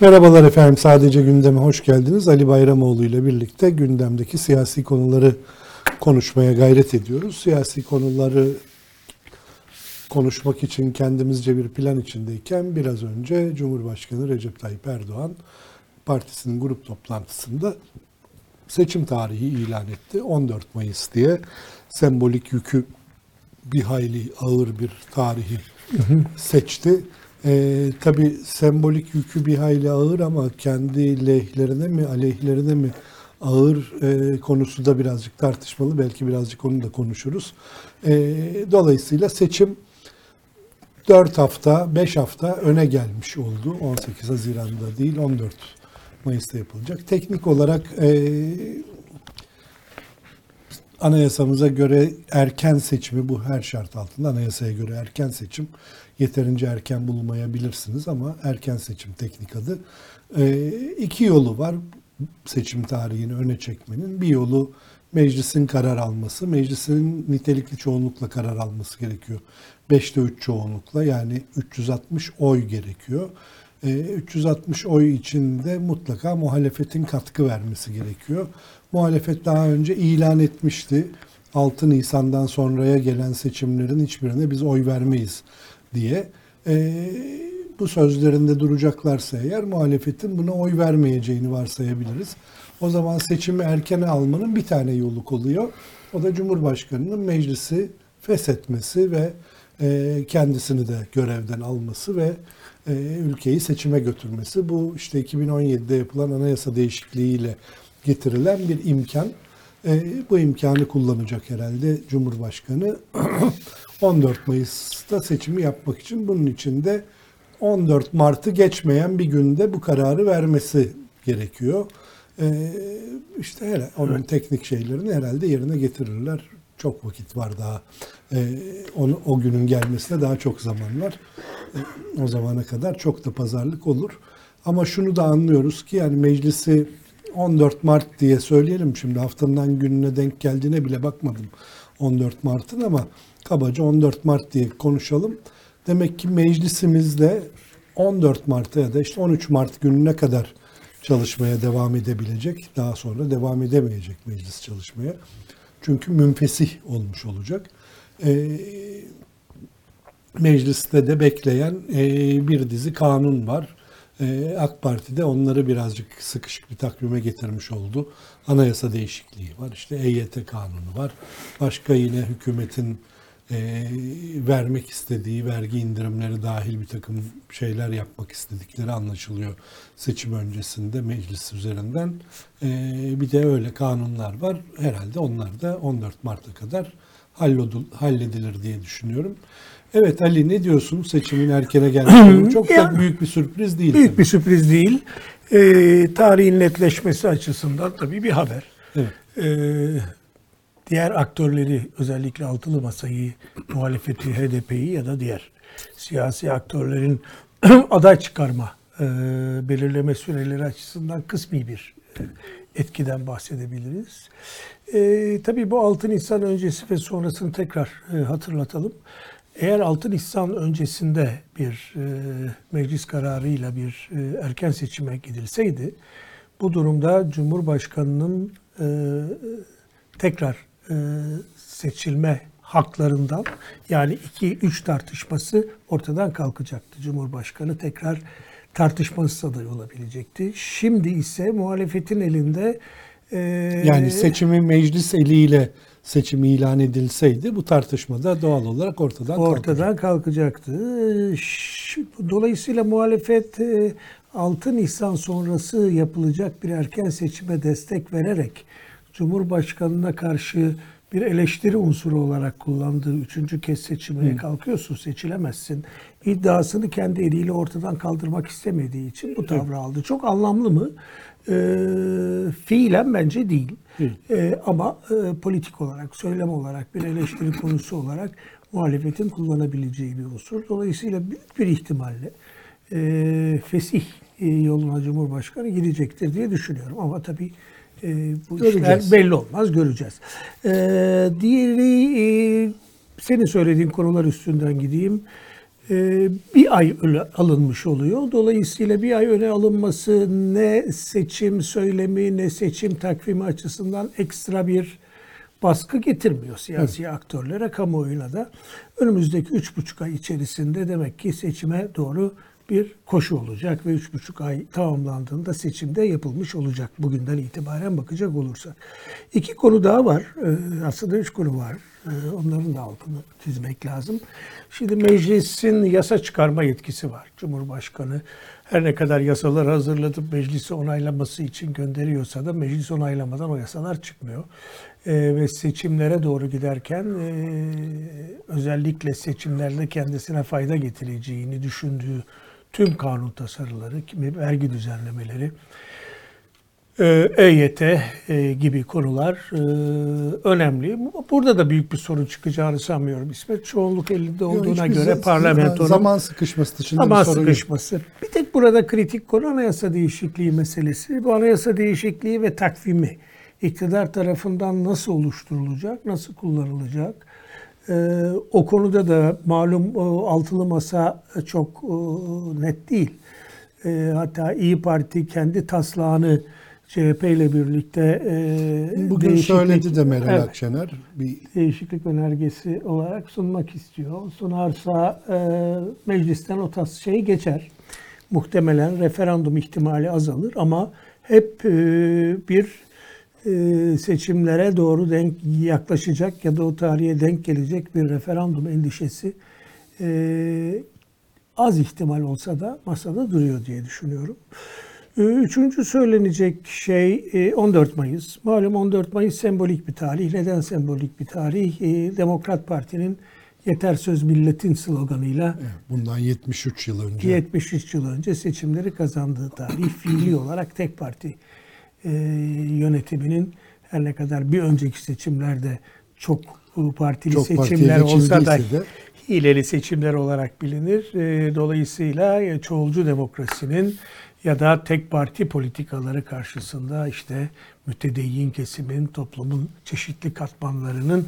Merhabalar efendim. Sadece gündeme hoş geldiniz. Ali Bayramoğlu ile birlikte gündemdeki siyasi konuları konuşmaya gayret ediyoruz. Siyasi konuları konuşmak için kendimizce bir plan içindeyken biraz önce Cumhurbaşkanı Recep Tayyip Erdoğan partisinin grup toplantısında seçim tarihi ilan etti. 14 Mayıs diye sembolik yükü bir hayli ağır bir tarihi seçti. Ee, Tabi sembolik yükü bir hayli ağır ama kendi lehlerine mi aleyhlerine mi ağır e, konusu da birazcık tartışmalı. Belki birazcık onu da konuşuruz. E, dolayısıyla seçim 4 hafta, 5 hafta öne gelmiş oldu. 18 Haziran'da değil 14 Mayıs'ta yapılacak. Teknik olarak e, anayasamıza göre erken seçimi bu her şart altında anayasaya göre erken seçim yeterince erken bulmayabilirsiniz ama erken seçim teknik adı. E, iki yolu var seçim tarihini öne çekmenin. Bir yolu meclisin karar alması. Meclisin nitelikli çoğunlukla karar alması gerekiyor. 5'te 3 çoğunlukla yani 360 oy gerekiyor. E, 360 oy içinde mutlaka muhalefetin katkı vermesi gerekiyor. Muhalefet daha önce ilan etmişti. 6 Nisan'dan sonraya gelen seçimlerin hiçbirine biz oy vermeyiz diye. E, bu sözlerinde duracaklarsa eğer muhalefetin buna oy vermeyeceğini varsayabiliriz. O zaman seçimi erkene almanın bir tane yolu oluyor. O da Cumhurbaşkanı'nın meclisi feshetmesi ve e, kendisini de görevden alması ve e, ülkeyi seçime götürmesi. Bu işte 2017'de yapılan anayasa değişikliğiyle getirilen bir imkan. E, bu imkanı kullanacak herhalde Cumhurbaşkanı. 14 Mayıs'ta seçimi yapmak için bunun için de 14 Mart'ı geçmeyen bir günde bu kararı vermesi gerekiyor. Ee, işte hele onun evet. teknik şeylerini herhalde yerine getirirler. Çok vakit var daha. Ee, onu, o günün gelmesine daha çok zaman var. Ee, o zamana kadar çok da pazarlık olur. Ama şunu da anlıyoruz ki yani meclisi 14 Mart diye söyleyelim şimdi haftanın gününe denk geldiğine bile bakmadım 14 Mart'ın ama kabaca 14 Mart diye konuşalım. Demek ki meclisimizde 14 Mart'a ya da işte 13 Mart gününe kadar çalışmaya devam edebilecek. Daha sonra devam edemeyecek meclis çalışmaya. Çünkü münfesih olmuş olacak. Ee, mecliste de bekleyen e, bir dizi kanun var. E, AK Parti de onları birazcık sıkışık bir takvime getirmiş oldu. Anayasa değişikliği var, işte EYT kanunu var. Başka yine hükümetin e, vermek istediği vergi indirimleri dahil bir takım şeyler yapmak istedikleri anlaşılıyor seçim öncesinde meclis üzerinden. E, bir de öyle kanunlar var. Herhalde onlar da 14 Mart'a kadar halledilir diye düşünüyorum. Evet Ali ne diyorsun seçimin erkene gelmesi? Çok da büyük bir sürpriz değil. Büyük tabii. bir sürpriz değil. E, tarihin netleşmesi açısından tabii bir haber. Evet. E, diğer aktörleri özellikle altılı masayı, muhalefeti, HDP'yi ya da diğer siyasi aktörlerin aday çıkarma e, belirleme süreleri açısından kısmi bir e, etkiden bahsedebiliriz. E, tabii bu 6 Nisan öncesi ve sonrasını tekrar e, hatırlatalım. Eğer 6 Nisan öncesinde bir e, meclis kararıyla bir e, erken seçime gidilseydi, bu durumda Cumhurbaşkanı'nın e, tekrar e, seçilme haklarından yani 2-3 tartışması ortadan kalkacaktı. Cumhurbaşkanı tekrar tartışmasız aday olabilecekti. Şimdi ise muhalefetin elinde e, yani seçimi meclis eliyle seçim ilan edilseydi bu tartışmada doğal olarak ortadan ortadan kalkacaktı. Dolayısıyla muhalefet 6 e, Nisan sonrası yapılacak bir erken seçime destek vererek Cumhurbaşkanına karşı bir eleştiri unsuru olarak kullandığı üçüncü kez seçimine kalkıyorsun, seçilemezsin. iddiasını kendi eliyle ortadan kaldırmak istemediği için bu tavrı aldı. Çok anlamlı mı? E, fiilen bence değil. E, ama e, politik olarak, söylem olarak, bir eleştiri konusu olarak muhalefetin kullanabileceği bir unsur. Dolayısıyla büyük bir ihtimalle e, fesih e, yoluna Cumhurbaşkanı gidecektir diye düşünüyorum. Ama tabii e, bu göreceğiz. işler belli olmaz, göreceğiz. E, diğeri e, senin söylediğin konular üstünden gideyim. e, bir ay öne alınmış oluyor. Dolayısıyla bir ay öne alınması ne seçim söylemi ne seçim takvimi açısından ekstra bir baskı getirmiyor siyasi aktörlere, kamuoyuna da. Önümüzdeki üç buçuk ay içerisinde demek ki seçime doğru bir koşu olacak ve üç buçuk ay tamamlandığında seçimde yapılmış olacak bugünden itibaren bakacak olursak. İki konu daha var. Ee, Aslında üç konu var. Ee, Onların da altını çizmek lazım. Şimdi meclisin yasa çıkarma yetkisi var. Cumhurbaşkanı her ne kadar yasalar hazırlatıp meclisi onaylaması için gönderiyorsa da meclis onaylamadan o yasalar çıkmıyor. Ee, ve seçimlere doğru giderken e, özellikle seçimlerde kendisine fayda getireceğini düşündüğü tüm kanun tasarıları, kimi vergi düzenlemeleri, e, EYT e, gibi konular e, önemli. Burada da büyük bir sorun çıkacağını sanmıyorum İsmet. Çoğunluk elinde Yok, olduğuna hiçbir göre parlamentonun zaman sıkışması dışında Zaman bir sorun yok. sıkışması. Bir tek burada kritik konu anayasa değişikliği meselesi. Bu anayasa değişikliği ve takvimi iktidar tarafından nasıl oluşturulacak, nasıl kullanılacak? Ee, o konuda da malum o altılı masa çok e, net değil. Ee, hatta İyi Parti kendi taslağını CHP ile birlikte e, Bugün söyledi de Meral Evet Akşener. Bir değişiklik önergesi olarak sunmak istiyor. Sunarsa e, meclisten o tas şeyi geçer. Muhtemelen referandum ihtimali azalır ama hep e, bir e, seçimlere doğru denk yaklaşacak ya da o tarihe denk gelecek bir referandum endişesi e, az ihtimal olsa da masada duruyor diye düşünüyorum. Ee, Üçüncü söylenecek şey e, 14 Mayıs. Malum 14 Mayıs sembolik bir tarih. Neden sembolik bir tarih? E, Demokrat Parti'nin Yeter Söz Milletin sloganıyla bundan 73 yıl önce. 73 yıl önce seçimleri kazandığı tarih fiili olarak tek parti e, yönetiminin her ne kadar bir önceki seçimlerde çok partili Çok seçimler olsa da de- hileli seçimler olarak bilinir. E, Dolayısıyla e, çoğulcu demokrasinin ya da tek parti politikaları karşısında işte mütedeyyin kesimin, toplumun çeşitli katmanlarının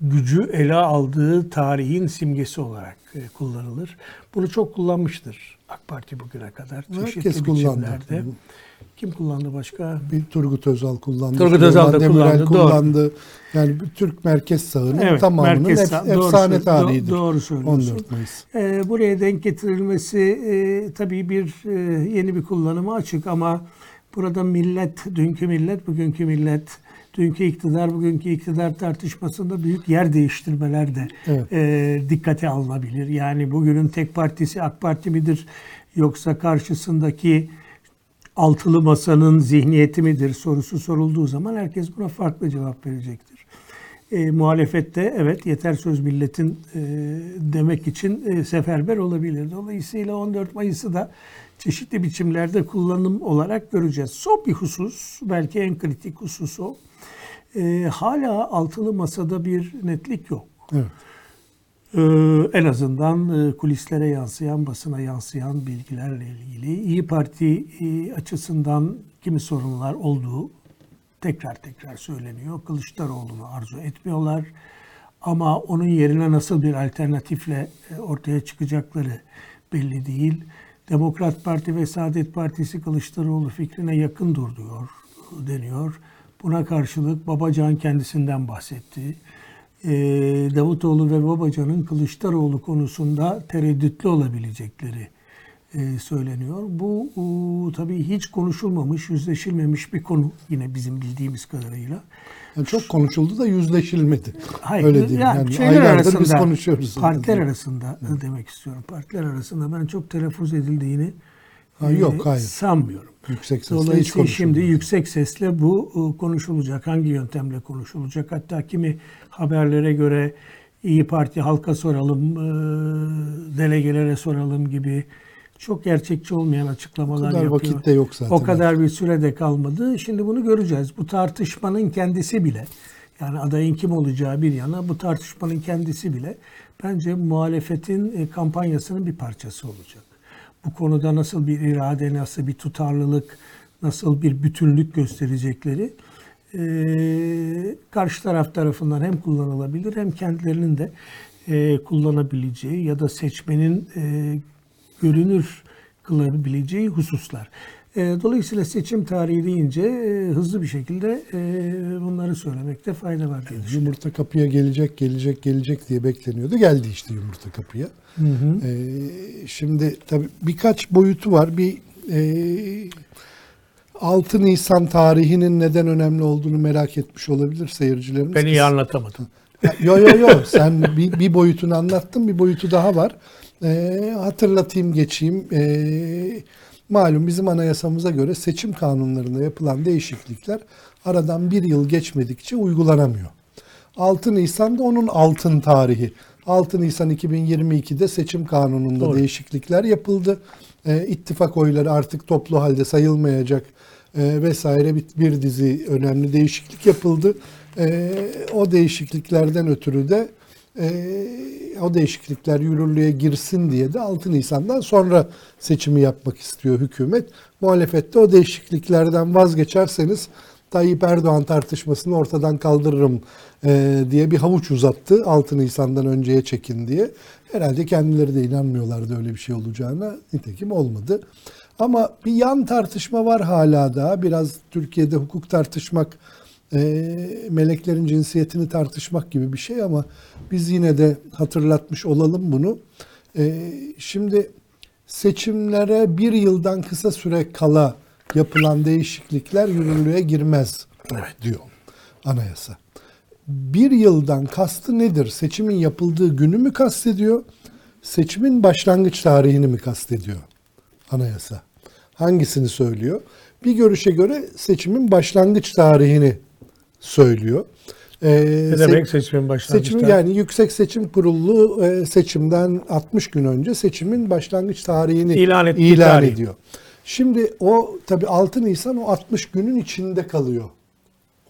gücü ele aldığı tarihin simgesi olarak e, kullanılır. Bunu çok kullanmıştır AK Parti bugüne kadar. Herkes Çeşitli kullandı. Kim kullandı başka? Bir Turgut Özal kullandı. Turgut Özal da Demirel kullandı, doğru. kullandı. Yani bir Türk merkez sağının Evet, tamamının merkez ef- sağ- doğru efsane tarihidir. do- doğru söylüyorsun. 14 Mayıs. Ee, buraya denk getirilmesi e, tabii bir e, yeni bir kullanıma açık ama burada millet, dünkü millet, bugünkü millet, dünkü iktidar, bugünkü iktidar tartışmasında büyük yer değiştirmeler de Evet. e, dikkate alınabilir. Yani bugünün tek partisi AK Parti midir yoksa karşısındaki altılı masanın zihniyeti midir sorusu sorulduğu zaman herkes buna farklı cevap verecektir. E, muhalefette evet yeter söz milletin e, demek için e, seferber olabilir. Dolayısıyla 14 Mayıs'ı da çeşitli biçimlerde kullanım olarak göreceğiz. Son bir husus, belki en kritik husus o. E, hala altılı masada bir netlik yok. Evet. Ee, en azından e, kulislere yansıyan, basına yansıyan bilgilerle ilgili İyi Parti e, açısından kimi sorunlar olduğu tekrar tekrar söyleniyor. Kılıçdaroğlu'nu arzu etmiyorlar. Ama onun yerine nasıl bir alternatifle e, ortaya çıkacakları belli değil. Demokrat Parti ve Saadet Partisi Kılıçdaroğlu fikrine yakın durduyor deniyor. Buna karşılık Babacan kendisinden bahsetti. Ee, Davutoğlu ve Babacan'ın Kılıçdaroğlu konusunda tereddütlü olabilecekleri e, söyleniyor. Bu e, tabii hiç konuşulmamış, yüzleşilmemiş bir konu yine bizim bildiğimiz kadarıyla. Yani çok konuşuldu da yüzleşilmedi. Hayır, Öyle diyeyim. ya Yani şeyler arasında, biz konuşuyoruz. Partiler arasında demek istiyorum. Partiler arasında ben çok telaffuz edildiğini Ha, yok, hayır. sanmıyorum. Yüksek sesle hiç Dolayısıyla konuşulmadı. şimdi yüksek sesle bu e, konuşulacak. Hangi yöntemle konuşulacak? Hatta kimi haberlere göre İyi Parti halka soralım, e, delegelere soralım gibi çok gerçekçi olmayan açıklamalar O kadar yapıyor. vakit de yok zaten. O kadar bir sürede kalmadı. Şimdi bunu göreceğiz. Bu tartışmanın kendisi bile yani adayın kim olacağı bir yana bu tartışmanın kendisi bile bence muhalefetin e, kampanyasının bir parçası olacak. Bu konuda nasıl bir irade, nasıl bir tutarlılık, nasıl bir bütünlük gösterecekleri e, karşı taraf tarafından hem kullanılabilir hem kendilerinin de e, kullanabileceği ya da seçmenin e, görünür kılabileceği hususlar. E, dolayısıyla seçim tarihi deyince e, hızlı bir şekilde e, bunları söylemekte fayda var diye düşünüyorum. Yumurta kapıya gelecek, gelecek, gelecek diye bekleniyordu. Geldi işte yumurta kapıya. Ee, şimdi tabii birkaç boyutu var. Bir e, 6 Nisan tarihinin neden önemli olduğunu merak etmiş olabilir seyircilerimiz. Ben iyi anlatamadım. Yo yo yo sen bir, bir boyutunu anlattın bir boyutu daha var. Ee, hatırlatayım geçeyim. Ee, malum bizim anayasamıza göre seçim kanunlarında yapılan değişiklikler aradan bir yıl geçmedikçe uygulanamıyor. 6 Nisan'da onun altın tarihi. 6 Nisan 2022'de seçim kanununda Doğru. değişiklikler yapıldı. Ee, ittifak oyları artık toplu halde sayılmayacak e, vesaire bir, bir dizi önemli değişiklik yapıldı. E, o değişikliklerden ötürü de e, o değişiklikler yürürlüğe girsin diye de 6 Nisan'dan sonra seçimi yapmak istiyor hükümet. Muhalefette o değişikliklerden vazgeçerseniz Tayyip Erdoğan tartışmasını ortadan kaldırırım e, diye bir havuç uzattı 6 Nisan'dan önceye çekin diye. Herhalde kendileri de inanmıyorlardı öyle bir şey olacağına. Nitekim olmadı. Ama bir yan tartışma var hala da. Biraz Türkiye'de hukuk tartışmak, meleklerin cinsiyetini tartışmak gibi bir şey ama biz yine de hatırlatmış olalım bunu. E, şimdi seçimlere bir yıldan kısa süre kala yapılan değişiklikler yürürlüğe girmez diyor anayasa. Bir yıldan kastı nedir? Seçimin yapıldığı günü mü kastediyor? Seçimin başlangıç tarihini mi kastediyor anayasa? Hangisini söylüyor? Bir görüşe göre seçimin başlangıç tarihini söylüyor. Ee, Ne se- demek seçimin başlangıçta? Seçim yani Yüksek Seçim Kurulu e, seçimden 60 gün önce seçimin başlangıç tarihini İlan ilan tarih. ediyor. Şimdi o tabii 6 Nisan o 60 günün içinde kalıyor.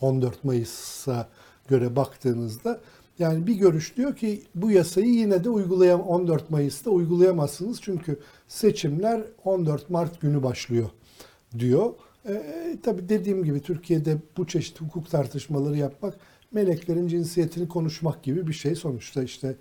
14 Mayıs'a göre baktığınızda yani bir görüş diyor ki bu yasayı yine de uygulayam 14 Mayıs'ta uygulayamazsınız çünkü seçimler 14 Mart günü başlıyor diyor. Ee, tabii dediğim gibi Türkiye'de bu çeşit hukuk tartışmaları yapmak meleklerin cinsiyetini konuşmak gibi bir şey. Sonuçta işte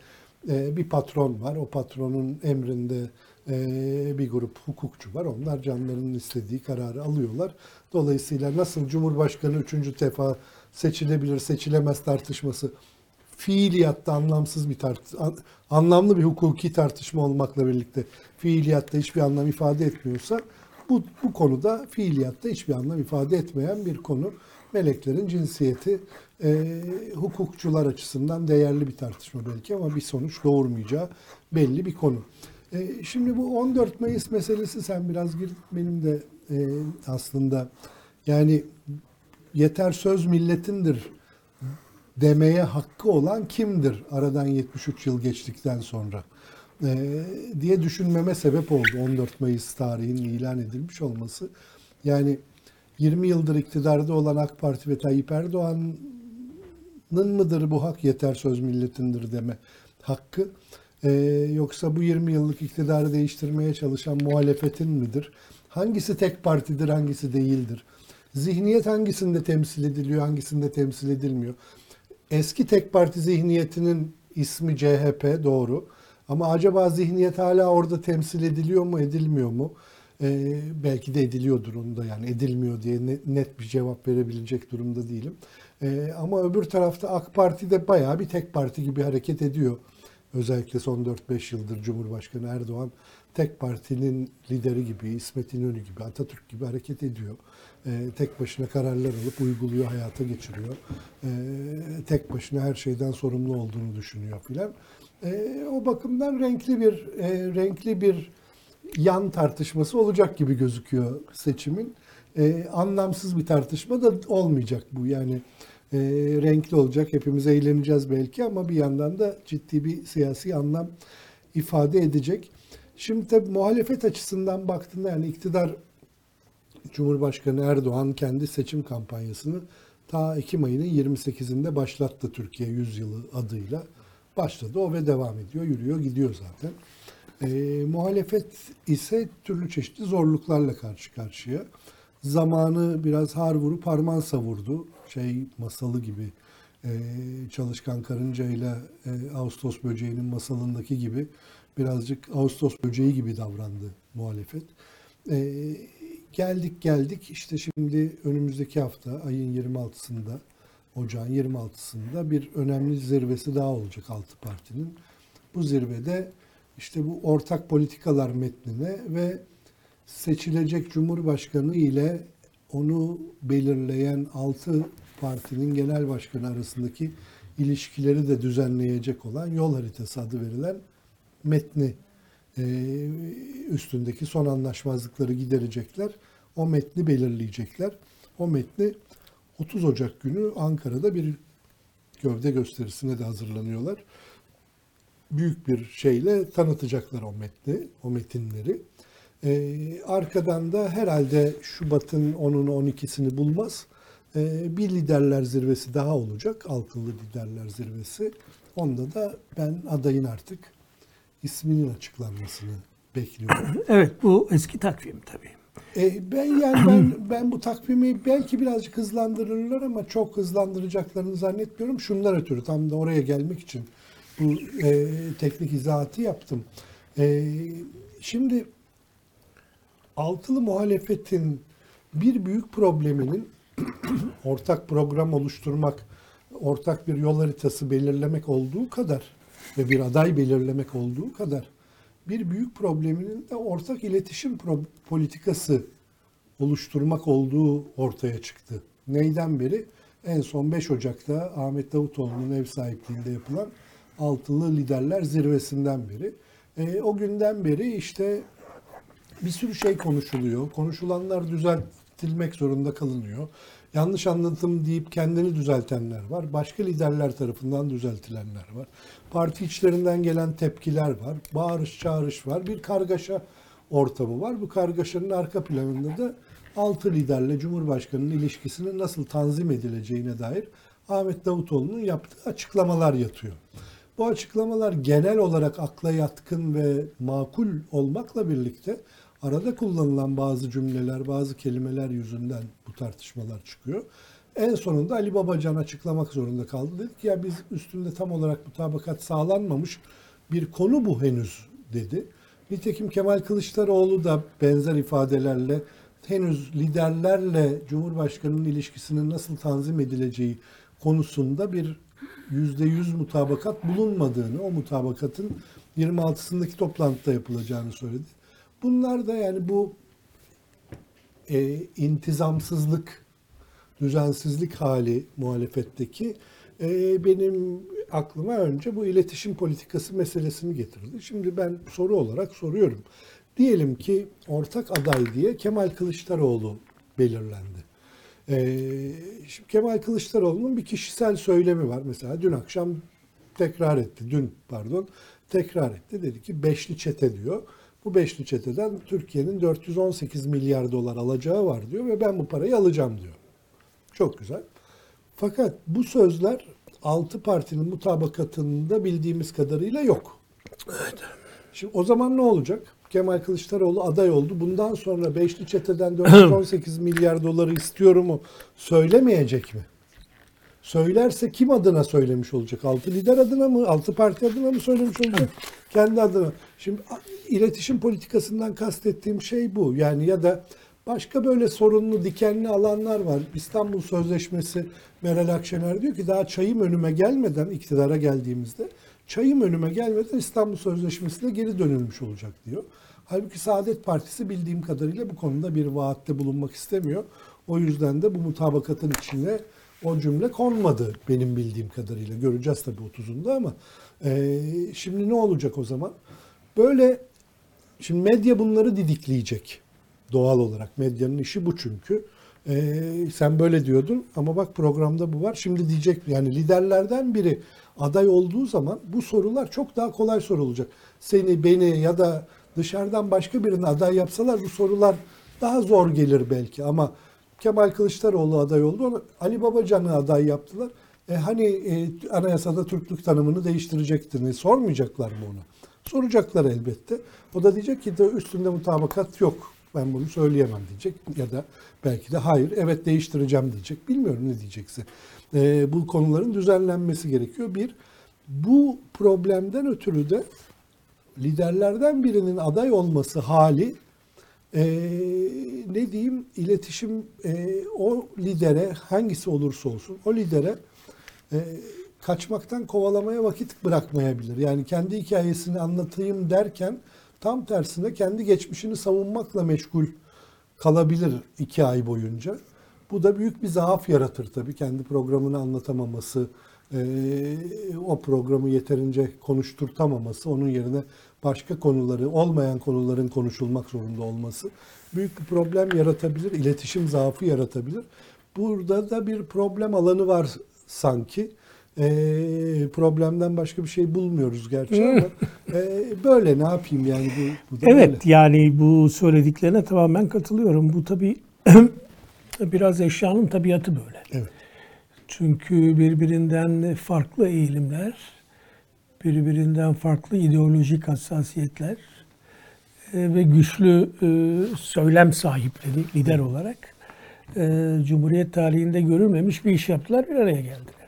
e, bir patron var. O patronun emrinde e, bir grup hukukçu var. Onlar canlarının istediği kararı alıyorlar. Dolayısıyla nasıl Cumhurbaşkanı üçüncü defa seçilebilir, seçilemez tartışması fiiliyatta anlamsız bir tart an- anlamlı bir hukuki tartışma olmakla birlikte fiiliyatta hiçbir anlam ifade etmiyorsa bu, bu konuda fiiliyatta hiçbir anlam ifade etmeyen bir konu. Meleklerin cinsiyeti e, hukukçular açısından değerli bir tartışma belki ama bir sonuç doğurmayacağı belli bir konu. E, şimdi bu 14 Mayıs meselesi sen biraz gir benim de e, aslında yani yeter söz milletindir demeye hakkı olan kimdir aradan 73 yıl geçtikten sonra diye düşünmeme sebep oldu 14 Mayıs tarihinin ilan edilmiş olması. Yani 20 yıldır iktidarda olan AK Parti ve Tayyip Erdoğan'ın mıdır bu hak yeter söz milletindir deme hakkı Ee, yoksa bu 20 yıllık iktidarı değiştirmeye çalışan muhalefetin midir? Hangisi tek partidir, hangisi değildir? Zihniyet hangisinde temsil ediliyor, hangisinde temsil edilmiyor? Eski tek parti zihniyetinin ismi CHP doğru. Ama acaba zihniyet hala orada temsil ediliyor mu, edilmiyor mu? Ee, belki de ediliyordur onu da yani edilmiyor diye ne- net bir cevap verebilecek durumda değilim. Ee, ama öbür tarafta AK Parti de bayağı bir tek parti gibi hareket ediyor. Özellikle son 4-5 yıldır Cumhurbaşkanı Erdoğan tek partinin lideri gibi, İsmet İnönü gibi, Atatürk gibi hareket ediyor. Ee, tek başına kararlar alıp uyguluyor, hayata geçiriyor. Ee, tek başına her şeyden sorumlu olduğunu düşünüyor filan. Ee, o bakımdan renkli bir e, renkli bir yan tartışması olacak gibi gözüküyor seçimin. Anlamsız bir tartışma da olmayacak bu. Yani e, renkli olacak. Hepimiz eğleneceğiz belki ama bir yandan da ciddi bir siyasi anlam ifade edecek. Şimdi tabii muhalefet açısından baktığında yani iktidar Cumhurbaşkanı Erdoğan kendi seçim kampanyasını ta Ekim ayının 28'inde başlattı Türkiye Yüzyılı adıyla. Başladı o ve devam ediyor, yürüyor, gidiyor zaten. Ee, muhalefet ise türlü çeşitli zorluklarla karşı karşıya. Zamanı biraz har vurup harman savurdu. Şey masalı gibi e, Çalışkan Karınca ile e, Ağustos Böceği'nin masalındaki gibi birazcık Ağustos Böceği gibi davrandı muhalefet. E, geldik geldik işte şimdi önümüzdeki hafta ayın 26'sında Ocağın 26'sında bir önemli zirvesi daha olacak altı partinin. Bu zirvede işte bu ortak politikalar metnine ve seçilecek Cumhurbaşkanı ile onu belirleyen altı partinin genel başkanı arasındaki ilişkileri de düzenleyecek olan yol haritası adı verilen metni üstündeki son anlaşmazlıkları giderecekler. O metni belirleyecekler. O metni 30 Ocak günü Ankara'da bir gövde gösterisine de hazırlanıyorlar. Büyük bir şeyle tanıtacaklar o metni, o metinleri. Ee, arkadan da herhalde Şubat'ın 10'unu 12'sini bulmaz. Ee, bir liderler zirvesi daha olacak. Altılı liderler zirvesi. Onda da ben adayın artık isminin açıklanmasını bekliyorum. Evet bu eski takvim tabii. E, ben yani ben ben bu takvimi belki birazcık hızlandırırlar ama çok hızlandıracaklarını zannetmiyorum. Şunlar ötürü tam da oraya gelmek için bu e, teknik izahatı yaptım. E, şimdi altılı muhalefetin bir büyük probleminin ortak program oluşturmak, ortak bir yol haritası belirlemek olduğu kadar ve bir aday belirlemek olduğu kadar bir büyük probleminin de ortak iletişim pro- politikası oluşturmak olduğu ortaya çıktı. Neyden beri? En son 5 Ocak'ta Ahmet Davutoğlu'nun ev sahipliğinde yapılan Altılı Liderler Zirvesi'nden beri. E, o günden beri işte bir sürü şey konuşuluyor. Konuşulanlar düzeltilmek zorunda kalınıyor. Yanlış anlatım deyip kendini düzeltenler var. Başka liderler tarafından düzeltilenler var. Parti içlerinden gelen tepkiler var. Bağırış çağırış var. Bir kargaşa ortamı var. Bu kargaşanın arka planında da altı liderle Cumhurbaşkanı'nın ilişkisinin nasıl tanzim edileceğine dair Ahmet Davutoğlu'nun yaptığı açıklamalar yatıyor. Bu açıklamalar genel olarak akla yatkın ve makul olmakla birlikte arada kullanılan bazı cümleler, bazı kelimeler yüzünden bu tartışmalar çıkıyor. En sonunda Ali Babacan açıklamak zorunda kaldı. Dedi ki ya biz üstünde tam olarak mutabakat sağlanmamış bir konu bu henüz dedi. Nitekim Kemal Kılıçdaroğlu da benzer ifadelerle henüz liderlerle Cumhurbaşkanı'nın ilişkisinin nasıl tanzim edileceği konusunda bir yüzde yüz mutabakat bulunmadığını, o mutabakatın 26'sındaki toplantıda yapılacağını söyledi. Bunlar da yani bu e, intizamsızlık, düzensizlik hali muhalefetteki e, benim aklıma önce bu iletişim politikası meselesini getirdi. Şimdi ben soru olarak soruyorum. Diyelim ki ortak aday diye Kemal Kılıçdaroğlu belirlendi. Ee, şimdi Kemal Kılıçdaroğlu'nun bir kişisel söylemi var. Mesela dün akşam tekrar etti. Dün pardon tekrar etti. Dedi ki beşli çete diyor. Bu beşli çeteden Türkiye'nin 418 milyar dolar alacağı var diyor ve ben bu parayı alacağım diyor. Çok güzel. Fakat bu sözler altı partinin mutabakatında bildiğimiz kadarıyla yok. Evet. Şimdi o zaman ne olacak? Kemal Kılıçdaroğlu aday oldu. Bundan sonra Beşli Çete'den 418 milyar doları istiyorum mu söylemeyecek mi? Söylerse kim adına söylemiş olacak? Altı lider adına mı? Altı parti adına mı söylemiş olacak? Kendi adına. Şimdi iletişim politikasından kastettiğim şey bu. Yani ya da başka böyle sorunlu, dikenli alanlar var. İstanbul Sözleşmesi Meral Akşener diyor ki daha çayım önüme gelmeden iktidara geldiğimizde çayım önüme gelmeden İstanbul Sözleşmesi'ne geri dönülmüş olacak diyor. Halbuki Saadet Partisi bildiğim kadarıyla bu konuda bir vaatte bulunmak istemiyor. O yüzden de bu mutabakatın içine o cümle konmadı benim bildiğim kadarıyla. Göreceğiz tabii 30'unda ama e, şimdi ne olacak o zaman? Böyle şimdi medya bunları didikleyecek doğal olarak. Medyanın işi bu çünkü. E, sen böyle diyordun ama bak programda bu var. Şimdi diyecek yani liderlerden biri aday olduğu zaman bu sorular çok daha kolay sorulacak. Seni, beni ya da dışarıdan başka birini aday yapsalar bu sorular daha zor gelir belki ama Kemal Kılıçdaroğlu aday oldu. Ali Babacan'ı aday yaptılar. E hani e, anayasada Türklük tanımını değiştirecektin. sormayacaklar mı ona? Soracaklar elbette. O da diyecek ki de üstünde mutabakat yok. Ben bunu söyleyemem diyecek ya da belki de hayır evet değiştireceğim diyecek. Bilmiyorum ne diyecekse. Ee, bu konuların düzenlenmesi gerekiyor. Bir, bu problemden ötürü de liderlerden birinin aday olması hali e, ne diyeyim iletişim e, o lidere hangisi olursa olsun o lidere e, kaçmaktan kovalamaya vakit bırakmayabilir. Yani kendi hikayesini anlatayım derken tam tersine kendi geçmişini savunmakla meşgul kalabilir iki ay boyunca. Bu da büyük bir zaaf yaratır tabii. Kendi programını anlatamaması, e, o programı yeterince konuşturtamaması, onun yerine başka konuları, olmayan konuların konuşulmak zorunda olması büyük bir problem yaratabilir, iletişim zaafı yaratabilir. Burada da bir problem alanı var sanki. E, problemden başka bir şey bulmuyoruz gerçi ama e, böyle ne yapayım yani bu, bu da Evet böyle. yani bu söylediklerine tamamen katılıyorum. Bu tabii biraz eşyanın tabiatı böyle. Evet. Çünkü birbirinden farklı eğilimler, birbirinden farklı ideolojik hassasiyetler e, ve güçlü e, söylem sahipleri lider olarak e, Cumhuriyet tarihinde görülmemiş bir iş yaptılar, bir araya geldiler.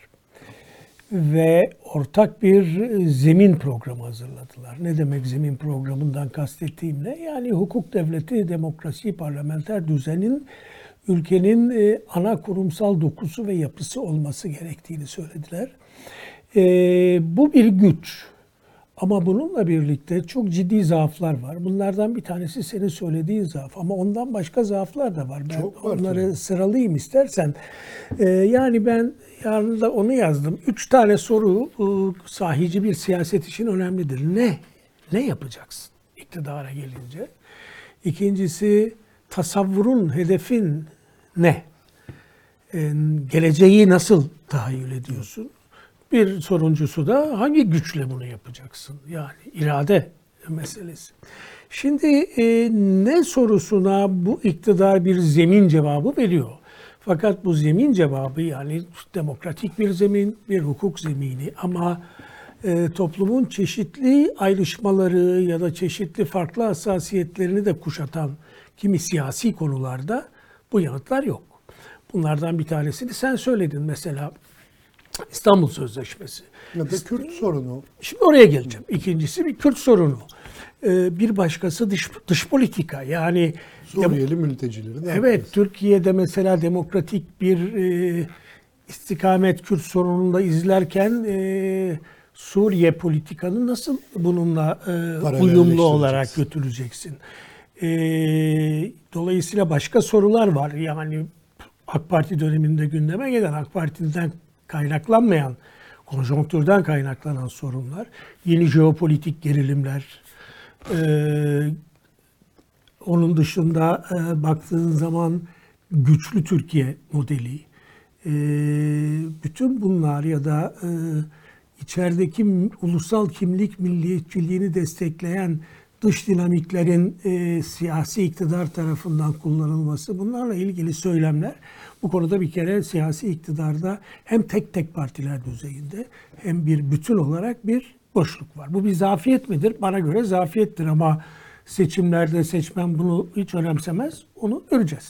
Ve ortak bir zemin programı hazırladılar. Ne demek zemin programından kastettiğim ne? Yani hukuk devleti, demokrasi, parlamenter düzenin ülkenin ana kurumsal dokusu ve yapısı olması gerektiğini söylediler. E, bu bir güç. Ama bununla birlikte çok ciddi zaaflar var. Bunlardan bir tanesi senin söylediğin zaaf. Ama ondan başka zaaflar da var. Ben Çok var onları tabii. sıralayayım istersen. E, yani ben yarın da onu yazdım. Üç tane soru sahici bir siyaset için önemlidir. Ne? Ne yapacaksın iktidara gelince? İkincisi tasavvurun, hedefin ne? Ee, geleceği nasıl tahayyül ediyorsun? Bir soruncusu da hangi güçle bunu yapacaksın? Yani irade meselesi. Şimdi e, ne sorusuna bu iktidar bir zemin cevabı veriyor. Fakat bu zemin cevabı yani demokratik bir zemin, bir hukuk zemini ama e, toplumun çeşitli ayrışmaları ya da çeşitli farklı hassasiyetlerini de kuşatan kimi siyasi konularda bu yanıtlar yok. Bunlardan bir tanesini sen söyledin mesela İstanbul Sözleşmesi. Ya da Kürt sorunu. Şimdi oraya geleceğim. İkincisi bir Kürt sorunu. Ee, bir başkası dış, dış politika. Yani Suriyeli mültecileri. Evet, yapacağız? Türkiye'de mesela demokratik bir e, istikamet Kürt sorununda izlerken e, Suriye politikanı nasıl bununla e, uyumlu olarak götüreceksin? E, dolayısıyla başka sorular var. Yani AK Parti döneminde gündeme gelen AK Parti'den kaynaklanmayan, konjonktürden kaynaklanan sorunlar, yeni jeopolitik gerilimler, e, onun dışında e, baktığın zaman güçlü Türkiye modeli, e, bütün bunlar ya da e, içerideki ulusal kimlik milliyetçiliğini destekleyen dış dinamiklerin e, siyasi iktidar tarafından kullanılması bunlarla ilgili söylemler bu konuda bir kere siyasi iktidarda hem tek tek partiler düzeyinde hem bir bütün olarak bir boşluk var. Bu bir zafiyet midir? Bana göre zafiyettir ama seçimlerde seçmen bunu hiç önemsemez. Onu göreceğiz.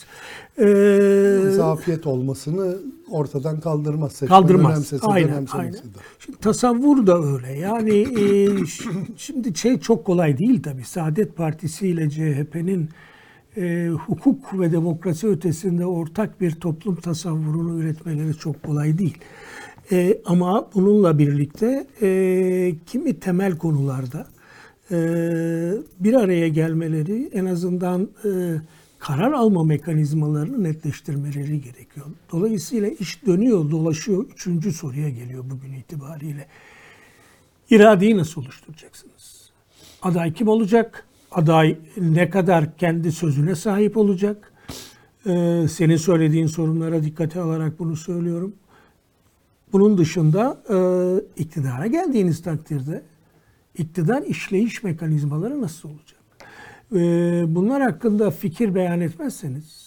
Ee, zafiyet olmasını ortadan kaldırmaz. Seçmen kaldırmaz. önemsese Aynen, aynen. de. Şimdi tasavvur da öyle. Yani e, şimdi şey çok kolay değil tabii. Saadet Partisi ile CHP'nin e, hukuk ve demokrasi ötesinde ortak bir toplum tasavvurunu üretmeleri çok kolay değil. E, ama bununla birlikte e, kimi temel konularda e, bir araya gelmeleri en azından e, karar alma mekanizmalarını netleştirmeleri gerekiyor. Dolayısıyla iş dönüyor, dolaşıyor. Üçüncü soruya geliyor bugün itibariyle. İradeyi nasıl oluşturacaksınız? Aday kim olacak? Aday ne kadar kendi sözüne sahip olacak? Ee, senin söylediğin sorunlara dikkate alarak bunu söylüyorum. Bunun dışında e, iktidara geldiğiniz takdirde iktidar işleyiş mekanizmaları nasıl olacak? E, bunlar hakkında fikir beyan etmezseniz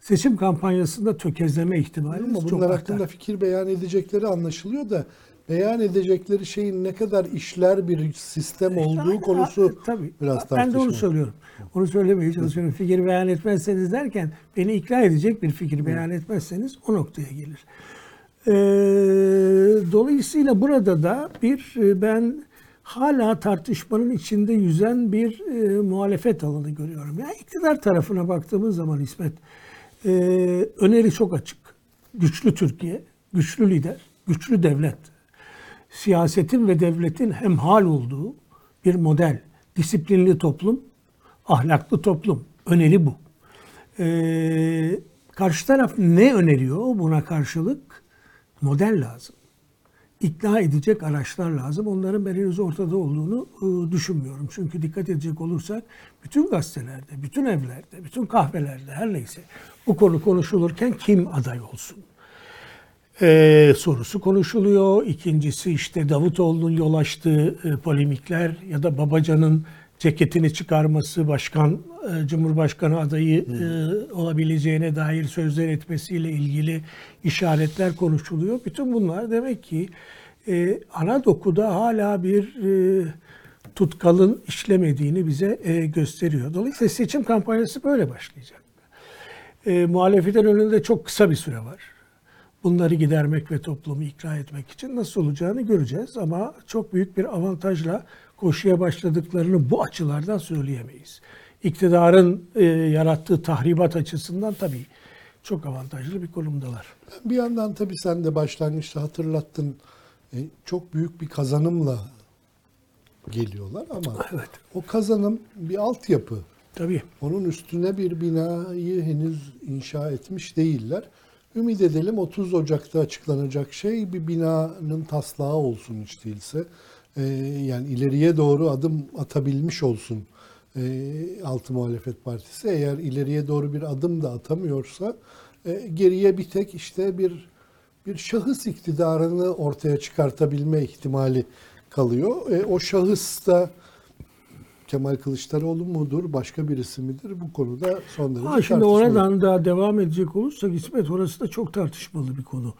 seçim kampanyasında tökezleme ihtimaliniz Ama çok bunlar hakkında fikir beyan edecekleri anlaşılıyor da beyan edecekleri şeyin ne kadar işler bir sistem olduğu Yani, konusu a- tabii. biraz Ben de onu tartışmalı. söylüyorum. Onu söylemeye çalışıyorum. Fikir beyan etmezseniz derken beni ikna edecek bir fikir beyan etmezseniz o noktaya gelir. Ee, dolayısıyla burada da bir e, ben hala tartışmanın içinde yüzen bir e, muhalefet alanı görüyorum. Yani iktidar tarafına baktığımız zaman İsmet e, öneri çok açık. Güçlü Türkiye, güçlü lider, güçlü devlet siyasetin ve devletin hemhal olduğu bir model. Disiplinli toplum, ahlaklı toplum. Öneri bu. Ee, karşı taraf ne öneriyor buna karşılık? Model lazım. İkna edecek araçlar lazım. Onların ben henüz ortada olduğunu e, düşünmüyorum. Çünkü dikkat edecek olursak bütün gazetelerde, bütün evlerde, bütün kahvelerde her neyse bu konu konuşulurken kim aday olsun? Ee, sorusu konuşuluyor. İkincisi işte Davutoğlu'nun yol açtığı e, polemikler ya da Babacan'ın ceketini çıkarması, başkan, e, Cumhurbaşkanı adayı e, olabileceğine dair sözler etmesiyle ilgili işaretler konuşuluyor. Bütün bunlar demek ki e, ana dokuda hala bir e, tutkalın işlemediğini bize e, gösteriyor. Dolayısıyla seçim kampanyası böyle başlayacak. E, muhalefetin önünde çok kısa bir süre var. Bunları gidermek ve toplumu ikna etmek için nasıl olacağını göreceğiz ama çok büyük bir avantajla koşuya başladıklarını bu açılardan söyleyemeyiz. İktidarın e, yarattığı tahribat açısından tabii çok avantajlı bir konumdalar. Bir yandan tabii sen de başlangıçta hatırlattın. E, çok büyük bir kazanımla geliyorlar ama Evet. o kazanım bir altyapı. Tabii. Onun üstüne bir binayı henüz inşa etmiş değiller. Ümit edelim 30 Ocak'ta açıklanacak şey bir binanın taslağı olsun hiç değilse. Ee, yani ileriye doğru adım atabilmiş olsun ee, Altı Muhalefet Partisi. Eğer ileriye doğru bir adım da atamıyorsa e, geriye bir tek işte bir bir şahıs iktidarını ortaya çıkartabilme ihtimali kalıyor. E, o şahıs da Kemal Kılıçdaroğlu mudur, başka birisi midir? Bu konuda son derece Ha, şimdi oradan da devam edecek olursak İsmet orası da çok tartışmalı bir konu.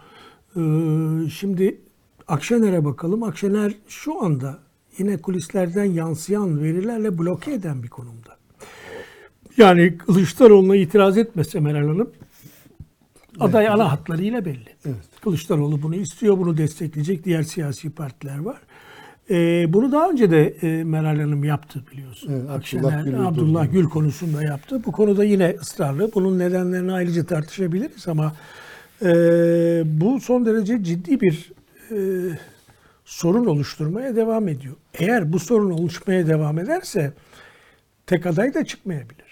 Ee, şimdi Akşener'e bakalım. Akşener şu anda yine kulislerden yansıyan verilerle bloke eden bir konumda. Yani Kılıçdaroğlu'na itiraz etmese Meral Hanım aday ana hatlarıyla belli. Evet. Kılıçdaroğlu bunu istiyor, bunu destekleyecek diğer siyasi partiler var. Ee, bunu daha önce de e, Meral Hanım yaptı biliyorsun. Evet, Abdullah Akşener, Abdullah durdurdu. Gül konusunda yaptı. Bu konuda yine ısrarlı. Bunun nedenlerini ayrıca tartışabiliriz ama e, bu son derece ciddi bir e, sorun oluşturmaya devam ediyor. Eğer bu sorun oluşmaya devam ederse tek aday da çıkmayabilir.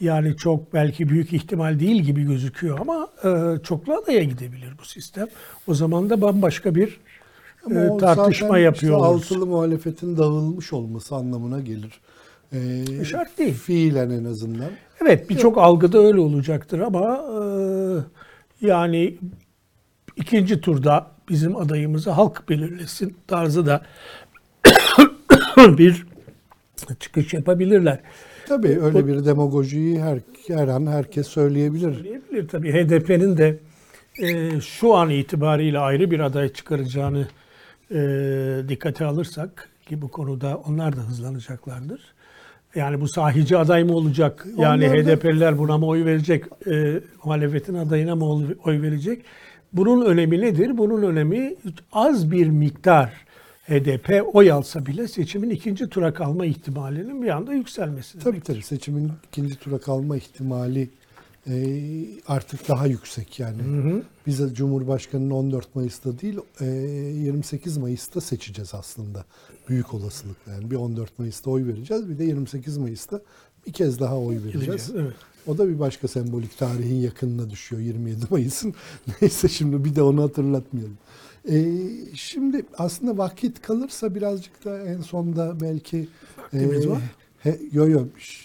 Yani çok belki büyük ihtimal değil gibi gözüküyor ama e, çoklu adaya gidebilir bu sistem. O zaman da bambaşka bir Ama e, tartışma yapıyor işte altılı muhalefetin dağılmış olması anlamına gelir. Ee, Şart değil. Fiilen en azından. Evet birçok algıda öyle olacaktır ama e, yani ikinci turda bizim adayımızı halk belirlesin tarzı da bir çıkış yapabilirler. Tabii öyle bir demagojiyi her, her an herkes söyleyebilir. Söyleyebilir tabii. HDP'nin de e, şu an itibariyle ayrı bir aday çıkaracağını e, dikkate alırsak ki bu konuda onlar da hızlanacaklardır. Yani bu sahici aday mı olacak? Yani Onlar da- HDP'liler buna mı oy verecek? E, muhalefetin adayına mı oy- oy verecek? Bunun önemi nedir? Bunun önemi az bir miktar HDP oy alsa bile seçimin ikinci tura kalma ihtimalinin bir anda yükselmesi. Tabii tabii seçimin ikinci tura kalma ihtimali e, artık daha yüksek yani. Biz Cumhurbaşkanı'nı 14 Mayıs'ta değil e, 28 Mayıs'ta seçeceğiz aslında. Büyük olasılıkla yani bir 14 Mayıs'ta oy vereceğiz bir de 28 Mayıs'ta bir kez daha oy vereceğiz. Evet. O da bir başka sembolik tarihin yakınına düşüyor 27 Mayıs'ın. Neyse şimdi bir de onu hatırlatmayalım. Ee, şimdi aslında vakit kalırsa birazcık da en sonda belki Vaktimiz var. He, yo yo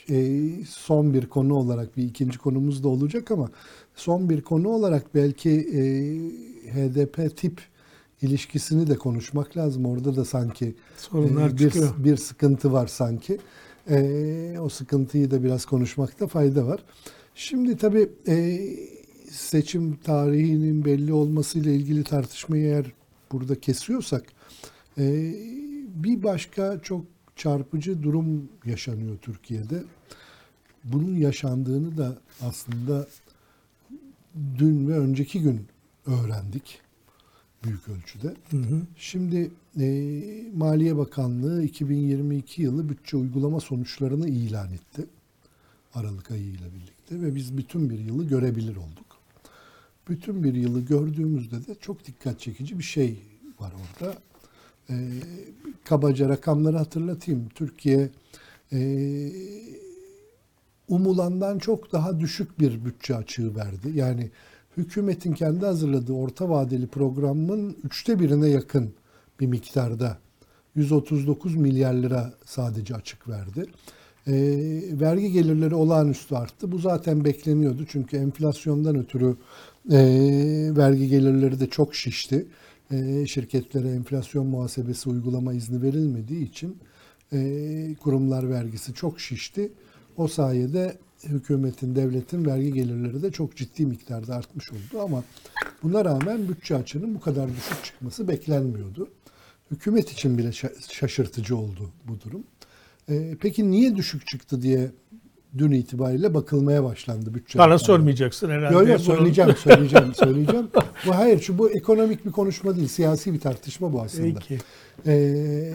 e, son bir konu olarak bir ikinci konumuz da olacak ama son bir konu olarak belki e, HDP tip ilişkisini de konuşmak lazım. Orada da sanki Sorunlar e, bir, çıkıyor. bir sıkıntı var sanki. E, o sıkıntıyı da biraz konuşmakta fayda var. Şimdi tabii e, seçim tarihinin belli olmasıyla ilgili tartışmayı eğer burada kesiyorsak e, bir başka çok çarpıcı durum yaşanıyor Türkiye'de. Bunun yaşandığını da aslında dün ve önceki gün öğrendik büyük ölçüde. Şimdi e, Maliye Bakanlığı 2022 yılı bütçe uygulama sonuçlarını ilan etti. Aralık ayı ile birlikte ve biz bütün bir yılı görebilir olduk. Bütün bir yılı gördüğümüzde de çok dikkat çekici bir şey var orada. E, kabaca rakamları hatırlatayım. Türkiye e, umulandan çok daha düşük bir bütçe açığı verdi. Yani hükümetin kendi hazırladığı orta vadeli programın üçte birine yakın bir miktarda 139 milyar lira sadece açık verdi. E, vergi gelirleri olağanüstü arttı. Bu zaten bekleniyordu çünkü enflasyondan ötürü e, vergi gelirleri de çok şişti. E, şirketlere enflasyon muhasebesi uygulama izni verilmediği için e, kurumlar vergisi çok şişti. O sayede hükümetin, devletin vergi gelirleri de çok ciddi miktarda artmış oldu ama buna rağmen bütçe açığının bu kadar düşük çıkması beklenmiyordu. Hükümet için bile şa- şaşırtıcı oldu bu durum. Ee, peki niye düşük çıktı diye dün itibariyle bakılmaya başlandı bütçe. Bana sormayacaksın herhalde. Yok yok söyleyeceğim, söyleyeceğim, söyleyeceğim. Bu hayır, şu bu ekonomik bir konuşma değil, siyasi bir tartışma bu aslında. Peki. Ee,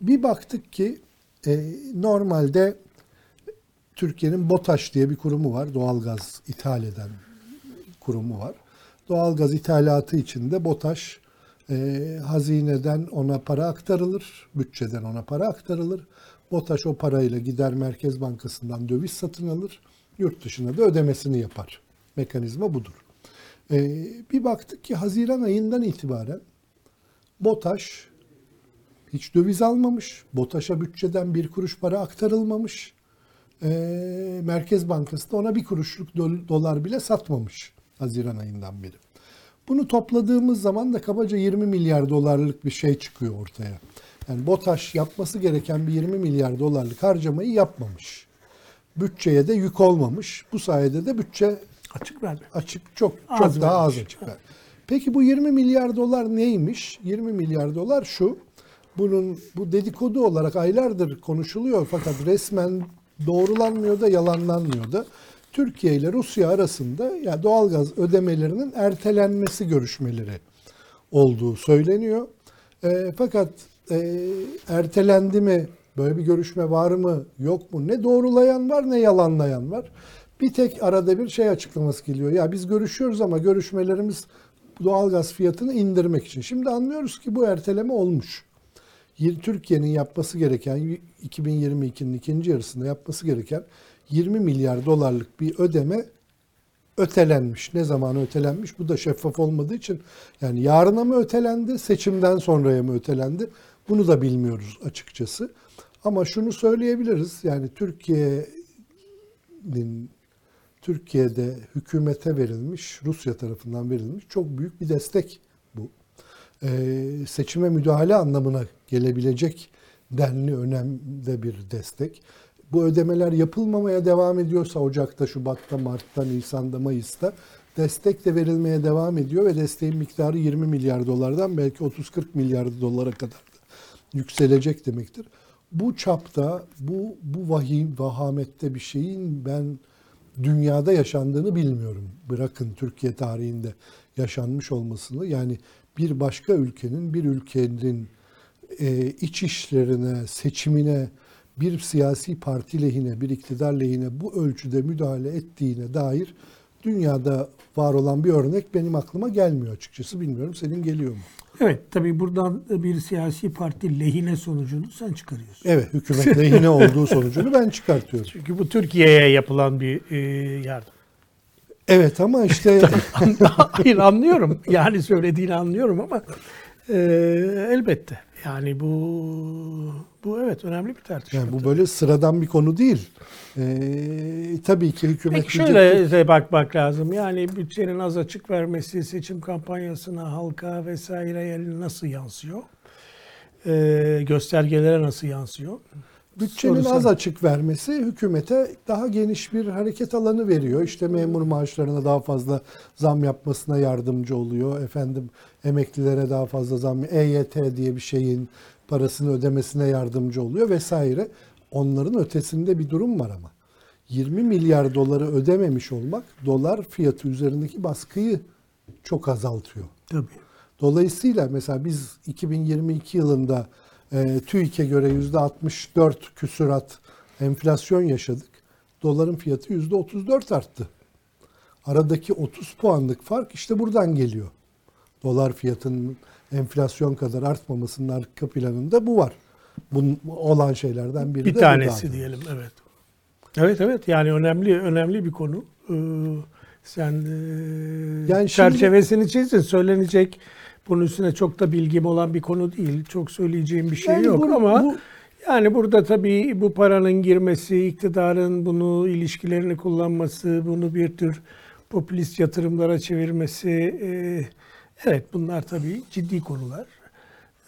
bir baktık ki e, normalde Türkiye'nin BOTAŞ diye bir kurumu var. Doğalgaz ithal eden kurumu var. Doğalgaz ithalatı için de BOTAŞ e, hazineden ona para aktarılır, bütçeden ona para aktarılır. BOTAŞ o parayla gider Merkez Bankası'ndan döviz satın alır, yurt dışına da ödemesini yapar. Mekanizma budur. E, bir baktık ki Haziran ayından itibaren BOTAŞ hiç döviz almamış. BOTAŞ'a bütçeden bir kuruş para aktarılmamış. Ee, Merkez Bankası da ona bir kuruşluk dol- dolar bile satmamış Haziran ayından beri. Bunu topladığımız zaman da kabaca 20 milyar dolarlık bir şey çıkıyor ortaya. Yani BOTAŞ yapması gereken bir 20 milyar dolarlık harcamayı yapmamış. Bütçeye de yük olmamış. Bu sayede de bütçe Açık verme. açık çok Az çok daha az vermiş. açık ver. Peki bu 20 milyar dolar neymiş? 20 milyar dolar şu. Bunun bu dedikodu olarak aylardır konuşuluyor fakat resmen doğrulanmıyor da yalanlanmıyor da. Türkiye ile Rusya arasında ya doğalgaz ödemelerinin ertelenmesi görüşmeleri olduğu söyleniyor. E, fakat e, ertelendi mi? Böyle bir görüşme var mı? Yok mu? Ne doğrulayan var ne yalanlayan var. Bir tek arada bir şey açıklaması geliyor. Ya biz görüşüyoruz ama görüşmelerimiz doğalgaz fiyatını indirmek için. Şimdi anlıyoruz ki bu erteleme olmuş. Türkiye'nin yapması gereken 2022'nin ikinci yarısında yapması gereken 20 milyar dolarlık bir ödeme ötelenmiş. Ne zaman ötelenmiş? Bu da şeffaf olmadığı için yani yarına mı ötelendi, seçimden sonraya mı ötelendi? Bunu da bilmiyoruz açıkçası. Ama şunu söyleyebiliriz. Yani Türkiye'nin Türkiye'de hükümete verilmiş, Rusya tarafından verilmiş çok büyük bir destek bu. Ee, seçime müdahale anlamına gelebilecek denli önemde bir destek. Bu ödemeler yapılmamaya devam ediyorsa Ocak'ta, Şubat'ta, Mart'ta, Nisan'da, Mayıs'ta destek de verilmeye devam ediyor ve desteğin miktarı 20 milyar dolardan belki 30-40 milyar dolara kadar da yükselecek demektir. Bu çapta, bu bu vahim, vahamette bir şeyin ben dünyada yaşandığını bilmiyorum. Bırakın Türkiye tarihinde yaşanmış olmasını. Yani bir başka ülkenin, bir ülkenin e, iç işlerine, seçimine, bir siyasi parti lehine, bir iktidar lehine bu ölçüde müdahale ettiğine dair dünyada var olan bir örnek benim aklıma gelmiyor açıkçası. Bilmiyorum senin geliyor mu? Evet tabii buradan bir siyasi parti lehine sonucunu sen çıkarıyorsun. Evet, hükümet lehine olduğu sonucunu ben çıkartıyorum. Çünkü bu Türkiye'ye yapılan bir e, yardım. Evet ama işte Hayır anlıyorum. Yani söylediğini anlıyorum ama e, elbette. Yani bu bu evet önemli bir tartışma. yani bu böyle sıradan bir konu değil. Ee, tabii ki hükümet Peki şöyle de bakmak lazım. Yani bütçenin az açık vermesi seçim kampanyasına, halka vesaireye nasıl yansıyor? Ee, göstergelere nasıl yansıyor? Bütçenin Soru az açık vermesi hükümete daha geniş bir hareket alanı veriyor. İşte memur maaşlarına daha fazla zam yapmasına yardımcı oluyor. Efendim emeklilere daha fazla zam, EYT diye bir şeyin parasını ödemesine yardımcı oluyor vesaire. Onların ötesinde bir durum var ama. 20 milyar doları ödememiş olmak dolar fiyatı üzerindeki baskıyı çok azaltıyor. Tabii. Dolayısıyla mesela biz 2022 yılında e, TÜİK'e göre %64 küsurat enflasyon yaşadık. Doların fiyatı %34 arttı. Aradaki 30 puanlık fark işte buradan geliyor. Dolar fiyatının enflasyon kadar artmamasının arka planında bu var. Bunun olan şeylerden biri Bir de bu tanesi zaten. diyelim evet. Evet evet yani önemli önemli bir konu. Ee, sen e, Yani şimdi- çerçevesini çizdin. Söylenecek bunun üstüne çok da bilgim olan bir konu değil. Çok söyleyeceğim bir şey Yani yok bu- ama bu- yani burada tabii bu paranın girmesi, iktidarın bunu ilişkilerini kullanması, bunu bir tür popülist yatırımlara çevirmesi e, evet bunlar tabii ciddi konular.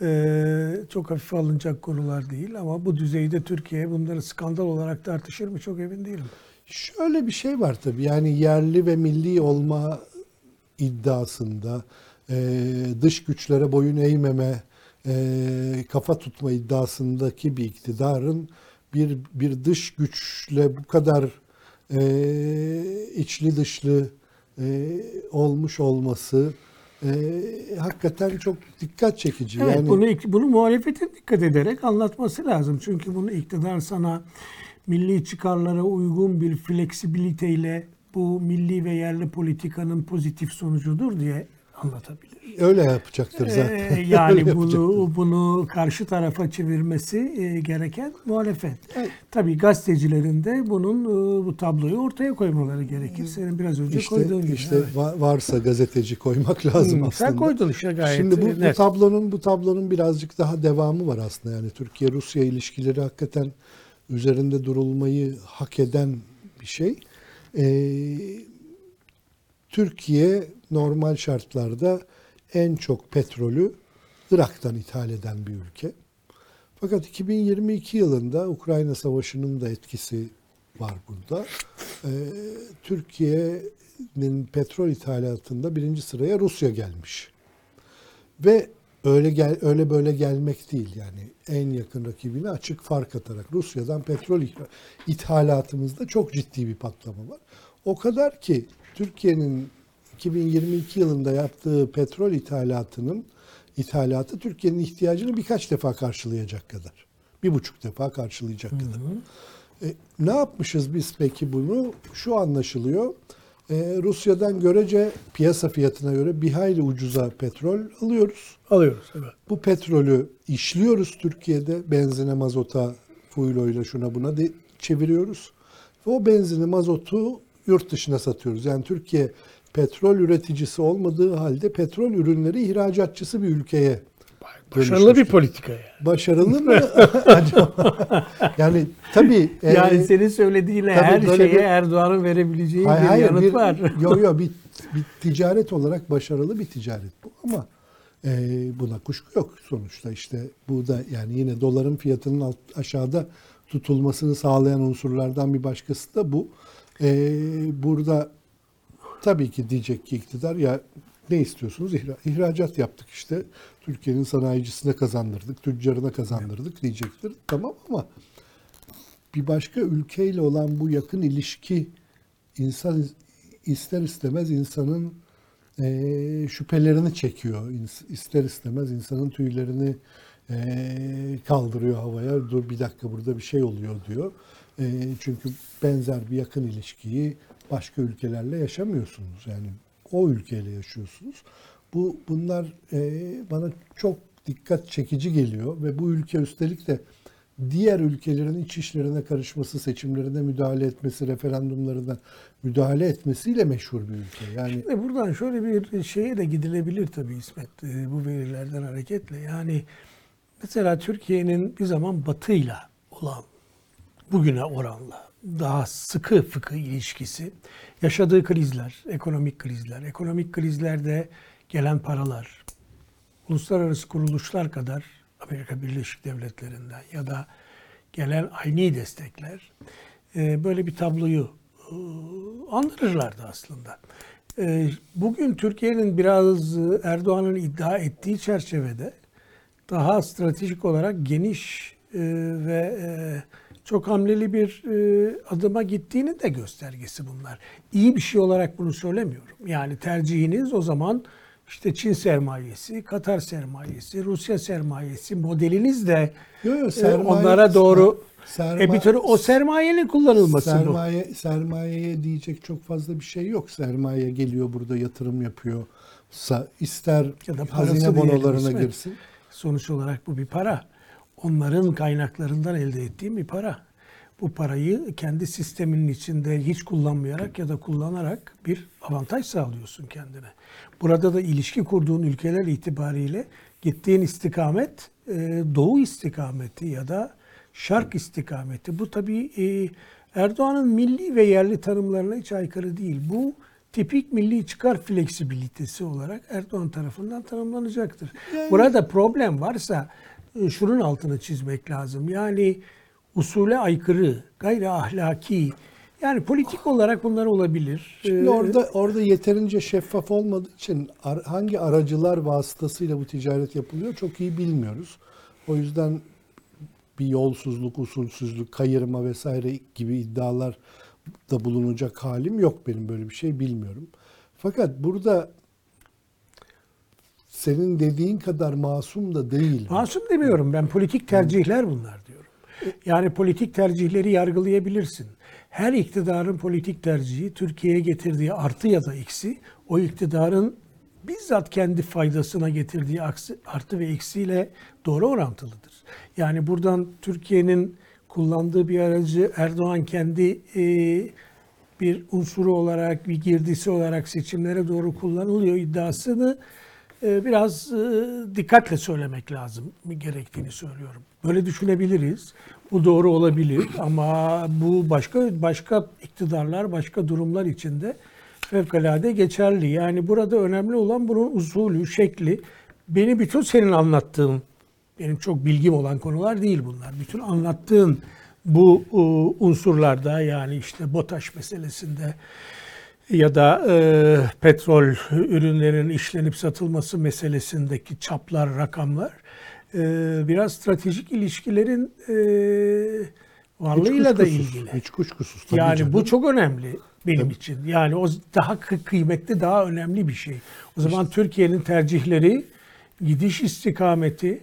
Ee, çok hafife alınacak konular değil ama bu düzeyde Türkiye bunları skandal olarak tartışır mı çok emin değilim. Şöyle bir şey var tabii yani yerli ve milli olma iddiasında e, dış güçlere boyun eğmeme, e, kafa tutma iddiasındaki bir iktidarın bir bir dış güçle bu kadar e, içli dışlı e, olmuş olması e, hakikaten çok dikkat çekici. Evet, yani bunu bunu muhalefetin dikkat ederek anlatması lazım. Çünkü bunu iktidar sana milli çıkarlara uygun bir fleksibiliteyle bu milli ve yerli politikanın pozitif sonucudur diye anlatabilir. öyle yapacaktır zaten. Ee, Öyle yani yapacaktır. bunu bunu karşı tarafa çevirmesi e, gereken muhalefet. Evet. Tabii gazetecilerin de bunun e, bu tabloyu ortaya koymaları gerekir. Senin biraz önce İşte, koyduğun gibi. işte evet. va- varsa gazeteci koymak lazım Hmm, aslında. Sen koydun işte gayet Şimdi bu, bu tablonun bu tablonun birazcık daha devamı var aslında. Yani Türkiye Rusya ilişkileri hakikaten üzerinde durulmayı hak eden bir şey. Ee, Türkiye normal şartlarda en çok petrolü Irak'tan ithal eden bir ülke. Fakat 2022 yılında Ukrayna Savaşı'nın da etkisi var burada. Ee, Türkiye'nin petrol ithalatında birinci sıraya Rusya gelmiş. Ve öyle gel öyle böyle gelmek değil yani en yakın rakibine açık fark atarak Rusya'dan petrol ithalatımızda çok ciddi bir patlama var. O kadar ki Türkiye'nin 2022 yılında yaptığı petrol ithalatının ithalatı Türkiye'nin ihtiyacını birkaç defa karşılayacak kadar. Bir buçuk defa karşılayacak kadar. E, ne yapmışız biz peki bunu? Şu anlaşılıyor. E, Rusya'dan görece piyasa fiyatına göre bir hayli ucuza petrol alıyoruz. Alıyoruz. Evet. Bu petrolü işliyoruz Türkiye'de. Benzine, mazota, fueloyla şuna buna de çeviriyoruz. Ve o benzini, mazotu yurt dışına satıyoruz. Yani Türkiye petrol üreticisi olmadığı halde petrol ürünleri ihracatçısı bir ülkeye Başarılı bir politika yani. Başarılı mı acaba? yani tabii e, Yani senin söylediğiyle tabii her şeye bir- Erdoğan'ın verebileceği Hayır, bir hayır, yanıt bir, var. Yok yok bir, bir ticaret olarak başarılı bir ticaret bu ama e, buna kuşku yok sonuçta işte bu da yani yine doların fiyatının alt, aşağıda tutulmasını sağlayan unsurlardan bir başkası da bu. E, burada tabii ki diyecek ki iktidar ya ne istiyorsunuz? İhra- ihracat yaptık işte. Türkiye'nin sanayicisine kazandırdık, tüccarına kazandırdık diyecektir. Tamam ama bir başka ülkeyle olan bu yakın ilişki insan ister istemez insanın eee, şüphelerini çekiyor. İster istemez insanın tüylerini eee, kaldırıyor havaya. Dur bir dakika burada bir şey oluyor diyor. Eee, çünkü benzer bir yakın ilişkiyi başka ülkelerle yaşamıyorsunuz. Yani o ülkeyle yaşıyorsunuz. Bu bunlar eee, bana çok dikkat çekici geliyor ve bu ülke üstelik de diğer ülkelerin iç işlerine karışması, seçimlerine müdahale etmesi, referandumlarına müdahale etmesiyle meşhur bir ülke. Yani Ve buradan şöyle bir şeye de gidilebilir tabii İsmet e, bu verilerden hareketle. Yani mesela Türkiye'nin bir zaman Batı'yla olan bugüne oranla daha sıkı fıkı ilişkisi, yaşadığı krizler, ekonomik krizler, ekonomik krizlerde gelen paralar, uluslararası kuruluşlar kadar Amerika Birleşik Devletleri'nden ya da gelen aynı destekler e, böyle bir tabloyu e, andırırlardı aslında. E, Bugün Türkiye'nin biraz Erdoğan'ın iddia ettiği çerçevede daha stratejik olarak geniş ve çok hamleli bir e, adıma gittiğinin de göstergesi bunlar. İyi bir şey olarak bunu söylemiyorum. Yani tercihiniz o zaman işte Çin sermayesi, Katar sermayesi, Rusya sermayesi modeliniz de Yo, yo, e, sermaye- onlara doğru serma- e bir tür o sermayenin kullanılması bu. sermaye sermayeye diyecek çok fazla bir şey yok. Sermaye geliyor burada yatırım yapıyor. İster Ya da hazine bonolarına girsin. Sonuç olarak bu bir para. Onların kaynaklarından elde ettiğim bir para. Bu parayı kendi sisteminin içinde hiç kullanmayarak ya da kullanarak bir avantaj sağlıyorsun kendine. Burada da ilişki kurduğun ülkeler itibariyle gittiğin istikamet e, doğu istikameti ya da şark istikameti. Bu tabii e, Erdoğan'ın milli ve yerli tanımlarına hiç aykırı değil. Bu tipik milli çıkar fleksibilitesi olarak Erdoğan tarafından tanımlanacaktır. Burada problem varsa şunun altını çizmek lazım. Yani usule aykırı, gayri ahlaki, yani politik olarak bunlar olabilir. Şimdi Ee, orada orada yeterince şeffaf olmadığı için ar- hangi aracılar vasıtasıyla bu ticaret yapılıyor çok iyi bilmiyoruz. O yüzden bir yolsuzluk, usulsüzlük, kayırma vesaire gibi iddialar da bulunacak halim yok benim böyle bir şey bilmiyorum. Fakat burada senin dediğin kadar masum da değil. Masum demiyorum ben politik tercihler bunlar diyorum. Yani politik tercihleri yargılayabilirsin. Her iktidarın politik tercihi Türkiye'ye getirdiği artı ya da eksi o iktidarın bizzat kendi faydasına getirdiği aksi, artı ve eksiyle doğru orantılıdır. Yani buradan Türkiye'nin kullandığı bir aracı Erdoğan kendi e, bir unsuru olarak, bir girdisi olarak seçimlere doğru kullanılıyor iddiasını biraz e, dikkatle söylemek lazım gerektiğini söylüyorum. Böyle düşünebiliriz. Bu doğru olabilir ama bu başka başka iktidarlar, başka durumlar içinde fevkalade geçerli. Yani burada önemli olan bunun usulü, şekli. Beni bütün senin anlattığın, benim çok bilgim olan konular değil bunlar. Bütün anlattığın bu e, unsurlarda yani işte BOTAŞ meselesinde ya da e, petrol ürünlerinin işlenip satılması meselesindeki çaplar, rakamlar e, biraz stratejik ilişkilerin e, varlığıyla da ilgili. Hiç kuşkusuz tabii Yani canım. bu çok önemli benim için. Yani o daha kı- kıymetli, daha önemli bir şey. O zaman Türkiye'nin tercihleri gidiş istikameti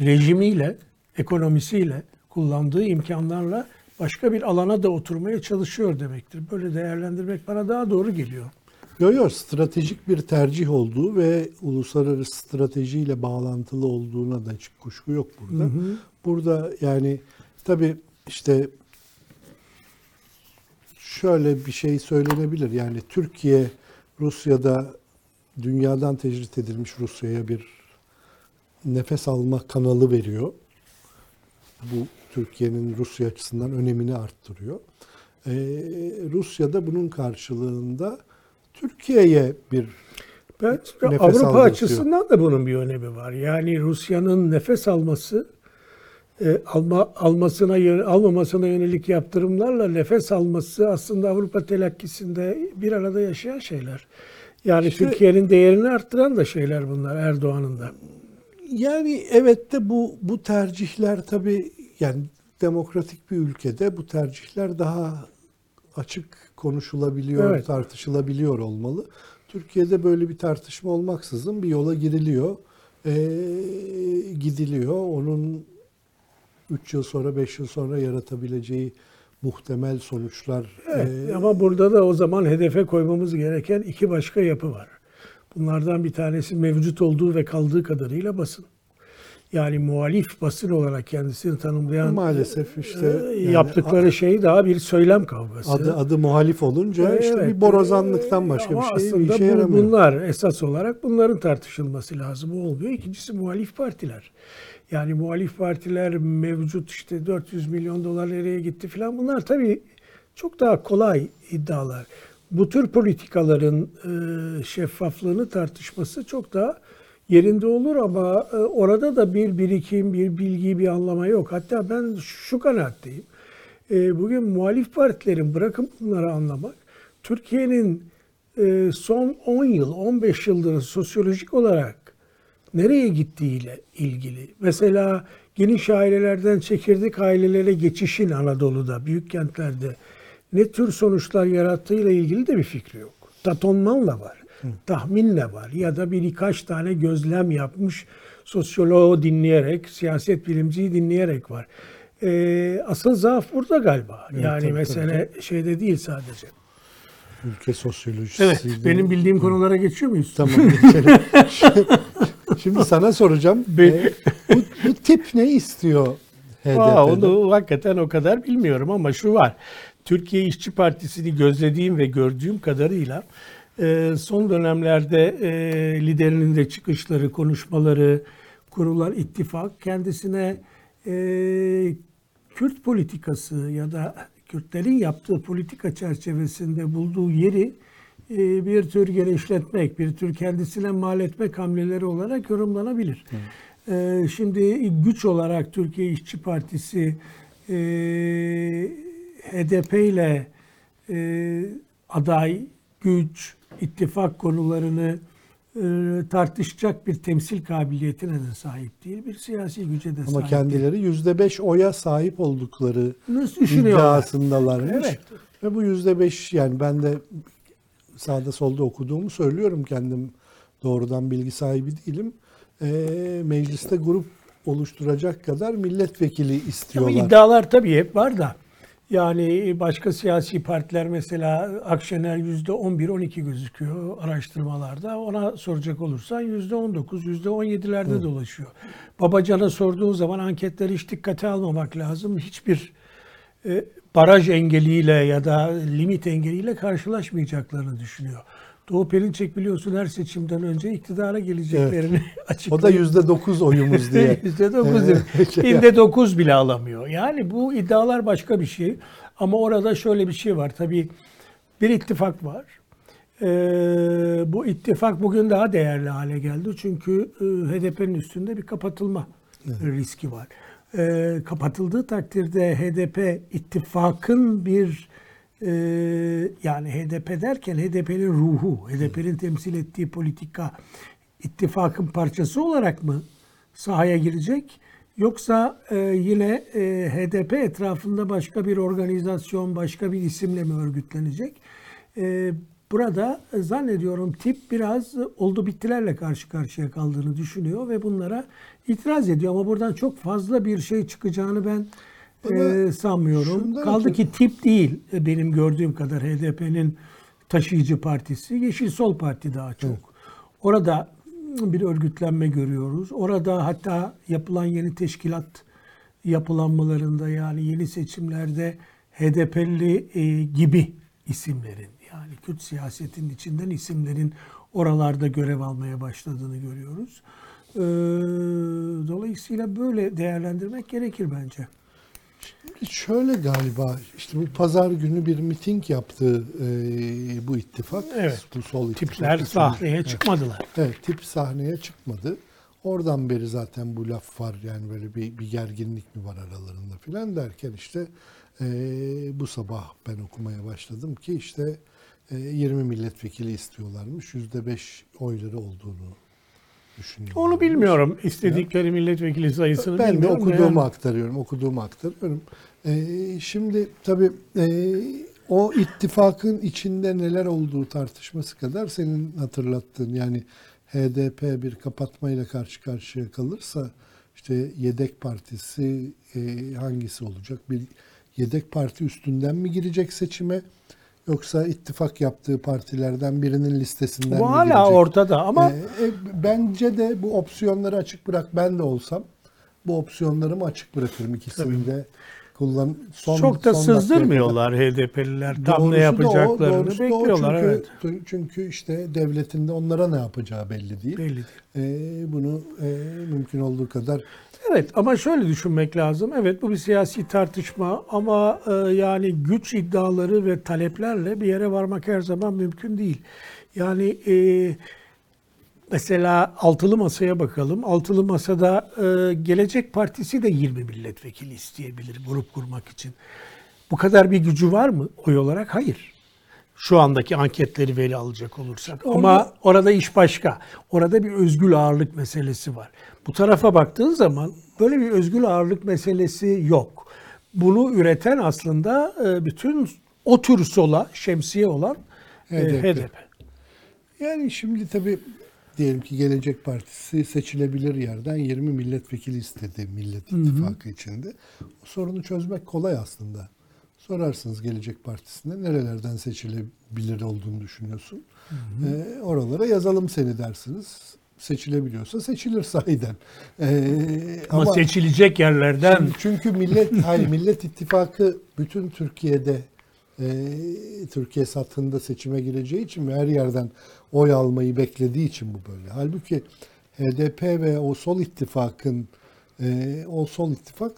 rejimiyle, ekonomisiyle, kullandığı imkanlarla başka bir alana da oturmaya çalışıyor demektir. Böyle değerlendirmek bana daha doğru geliyor. Yok yok stratejik bir tercih olduğu ve uluslararası stratejiyle bağlantılı olduğuna da hiç kuşku yok burada. Burada yani tabii işte şöyle bir şey söylenebilir. Yani Türkiye Rusya'da dünyadan tecrit edilmiş Rusya'ya bir nefes alma kanalı veriyor. Bu Türkiye'nin Rusya açısından önemini arttırıyor. Ee, Rusya da bunun karşılığında Türkiye'ye bir Ben Nefes Avrupa açısından da bunun bir önemi var. Yani Rusya'nın nefes alması e, alma almasına yön- almamasına yönelik yaptırımlarla nefes alması aslında Avrupa telakkisinde bir arada yaşayan şeyler. Yani İşte- Türkiye'nin değerini arttıran da şeyler bunlar Erdoğan'ın da. Yani evet de bu bu tercihler tabii yani demokratik bir ülkede bu tercihler daha açık konuşulabiliyor, Evet. tartışılabiliyor olmalı. Türkiye'de böyle bir tartışma olmaksızın bir yola giriliyor, ee, gidiliyor. Onun 3 yıl sonra, 5 yıl sonra yaratabileceği muhtemel sonuçlar. Evet, ee, ama burada da o zaman hedefe koymamız gereken iki başka yapı var. Bunlardan bir tanesi mevcut olduğu ve kaldığı kadarıyla basın. Yani muhalif basın olarak kendisini tanımlayan maalesef işte e, yani yaptıkları şey daha bir söylem kavgası. adı adı muhalif olunca işte Evet, bir borazanlıktan e, başka ama bir şey aslında işe yaramıyor. Bunlar esas olarak bunların tartışılması lazım. Olmuyor. İkincisi muhalif partiler. Yani muhalif partiler mevcut işte 400 milyon dolar nereye gitti falan bunlar tabii çok daha kolay iddialar. Bu tür politikaların e, şeffaflığını tartışması çok daha yerinde olur ama e, orada da bir birikim, bir bilgi, bir anlama yok. Hatta ben şu kanaatteyim. E, Bugün muhalif partilerin bırakın bunları anlamak, Türkiye'nin e, son 10 yıl, 15 yıldır sosyolojik olarak nereye gittiğiyle ilgili. Mesela geniş ailelerden çekirdek ailelere geçişin Anadolu'da, büyük kentlerde ne tür sonuçlar yarattığıyla ilgili de bir fikri yok. Tatonmanla var, tahminle var ya da bir birkaç tane gözlem yapmış sosyoloğu dinleyerek, siyaset bilimciyi dinleyerek var. Ee, asıl zaaf burada galiba. Evet, yani tabii, mesele şeyde değil sadece. Ülke sosyolojisi. Evet, benim bildiğim konulara geçiyor muyuz? Tamam geçelim. Şimdi sana soracağım. Be- Ee, bu, bu tip ne istiyor HDP'de? Aa, onu hakikaten o kadar bilmiyorum ama şu var. Türkiye İşçi Partisi'ni gözlediğim ve gördüğüm kadarıyla e, son dönemlerde e, liderinin de çıkışları, konuşmaları, kurulan ittifak kendisine e, Kürt politikası ya da Kürtlerin yaptığı politika çerçevesinde bulduğu yeri e, bir tür genişletmek, bir tür kendisine mal etmek hamleleri olarak yorumlanabilir. E, Şimdi güç olarak Türkiye İşçi Partisi e, HDP ile e, aday, güç, ittifak konularını e, tartışacak bir temsil kabiliyetine de sahip değil. Bir siyasi güce de Ama sahip kendileri yüzde beş oya sahip oldukları iddiasındalarmış. Evet. Ve bu yüzde beş yani ben de sağda solda okuduğumu söylüyorum kendim doğrudan bilgi sahibi değilim. Ee, mecliste grup oluşturacak kadar milletvekili Tabii istiyorlar. iddialar tabii hep var da. Yani başka siyasi partiler mesela Akşener yüzde 11-12 gözüküyor araştırmalarda. Ona soracak olursan yüzde 19, yüzde 17'lerde dolaşıyor. Babacan'a sorduğun zaman anketleri hiç dikkate almamak lazım. Hiçbir e, baraj engeliyle ya da limit engeliyle karşılaşmayacaklarını düşünüyor. Doğu Perinçek biliyorsun her seçimden önce iktidara geleceklerini açıklıyor. O da yüzde dokuz oyumuz diye. Yüzde dokuz, binde dokuz bile alamıyor. Yani bu iddialar başka bir şey. Ama orada şöyle bir şey var. Tabii bir ittifak var. Ee, bu ittifak bugün daha değerli hale geldi. Çünkü e, HDP'nin üstünde bir kapatılma riski var. Ee, kapatıldığı takdirde HDP ittifakın bir e, yani HDP derken HDP'nin ruhu, HDP'nin temsil ettiği politika ittifakın parçası olarak mı sahaya girecek? Yoksa e, yine e, HDP etrafında başka bir organizasyon, başka bir isimle mi örgütlenecek? E, burada e, zannediyorum tip biraz oldu bittilerle karşı karşıya kaldığını düşünüyor ve bunlara itiraz ediyor. Ama buradan çok fazla bir şey çıkacağını ben e, sanmıyorum. Kaldı ötürü- ki tip değil benim gördüğüm kadar HDP'nin taşıyıcı partisi. Yeşil Sol Parti daha çok. Orada bir örgütlenme görüyoruz. Orada hatta yapılan yeni teşkilat yapılanmalarında yani yeni seçimlerde HDP'li e, gibi isimlerin yani Kürt siyasetinin içinden isimlerin oralarda görev almaya başladığını görüyoruz. Ee, dolayısıyla böyle değerlendirmek gerekir bence. Şöyle galiba işte bu pazar günü bir miting yaptı e, bu ittifak. Evet. Bu sol ittifak. Tipler Üçüncü- sahneye Evet. çıkmadılar. Evet tip sahneye çıkmadı. Oradan beri zaten bu laf var yani böyle bir, bir gerginlik mi var aralarında filan derken işte e, bu sabah ben okumaya başladım ki işte e, 20 milletvekili istiyorlarmış. %5 oyları olduğunu düşünüyorum. Onu bilmiyorum. İstedikleri milletvekili sayısını Ben de bilmiyorum. da okuduğumu yani. aktarıyorum, okuduğumu aktarıyorum. Ee, şimdi tabii e, o ittifakın içinde neler olduğu tartışması kadar senin hatırlattığın yani HDP bir kapatmayla karşı karşıya kalırsa işte yedek partisi e, hangisi olacak? Bir yedek parti üstünden mi girecek seçime? Yoksa ittifak yaptığı partilerden birinin listesinden Bu mi hala girecek? ortada ama Ee, e, bence de bu opsiyonları açık bırak. Ben de olsam bu opsiyonlarımı açık bırakırım. İkisini de kullan. Son, çok da son sızdırmıyorlar HDP'liler. Tam ne o, yapacaklarını o. bekliyorlar. Çünkü, evet. çünkü işte devletin de onlara ne yapacağı belli değil. Belli değil. Ee, bunu e, mümkün olduğu kadar Evet ama şöyle düşünmek lazım. Evet bu bir siyasi tartışma ama e, yani güç iddiaları ve taleplerle bir yere varmak her zaman mümkün değil. Yani e, Mesela altılı masaya bakalım. Altılı masada e, Gelecek Partisi de 20 milletvekili isteyebilir grup kurmak için. Bu kadar bir gücü var mı oy olarak? Hayır. Şu andaki anketleri veri alacak olursak. Ama orada iş başka. Orada bir özgül ağırlık meselesi var. Bu tarafa baktığın zaman böyle bir özgül ağırlık meselesi yok. Bunu üreten aslında e, bütün o tür sola şemsiye olan e, HDP. HDP. Yani şimdi tabii diyelim ki Gelecek Partisi seçilebilir yerden 20 milletvekili istedi Millet İttifakı içinde. O sorunu çözmek kolay aslında. Sorarsınız Gelecek Partisi'ne nerelerden seçilebilir olduğunu düşünüyorsun. Ee, oralara yazalım seni dersiniz. Seçilebiliyorsa seçilir sahiden. Ee, Ama, seçilecek yerlerden Şimdi çünkü millet hayır Millet İttifakı bütün Türkiye'de e, Türkiye satında seçime gireceği için ve her yerden oy almayı beklediği için bu böyle. Halbuki HDP ve o sol ittifakın e, o sol ittifak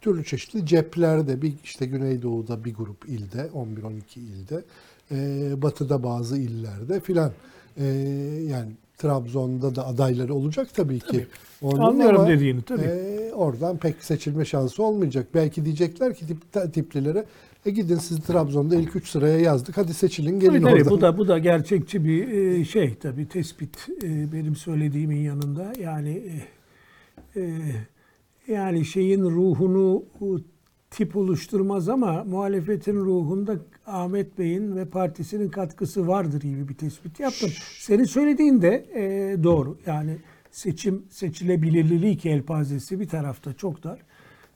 türlü çeşitli ceplerde bir işte Güneydoğu'da bir grup ilde 11-12 ilde e, batıda bazı illerde filan e, yani Trabzon'da da adayları olacak tabii ki. Onun Anlıyorum ama, dediğini, tabii. e, oradan pek seçilme şansı olmayacak. Belki diyecekler ki tip, tiplilere e gidin sizi Trabzon'da ilk üç sıraya yazdık. Hadi seçilin gelin Tabii, tabii, oradan. bu da bu da gerçekçi bir e, şey tabii tespit e, benim söylediğimin yanında yani e, e, yani şeyin ruhunu e, tip oluşturmaz ama muhalefetin ruhunda Ahmet Bey'in ve partisinin katkısı vardır gibi bir tespit yaptım. Senin söylediğin de e, doğru. Yani seçim seçilebilirlik elpazesi bir tarafta çok dar.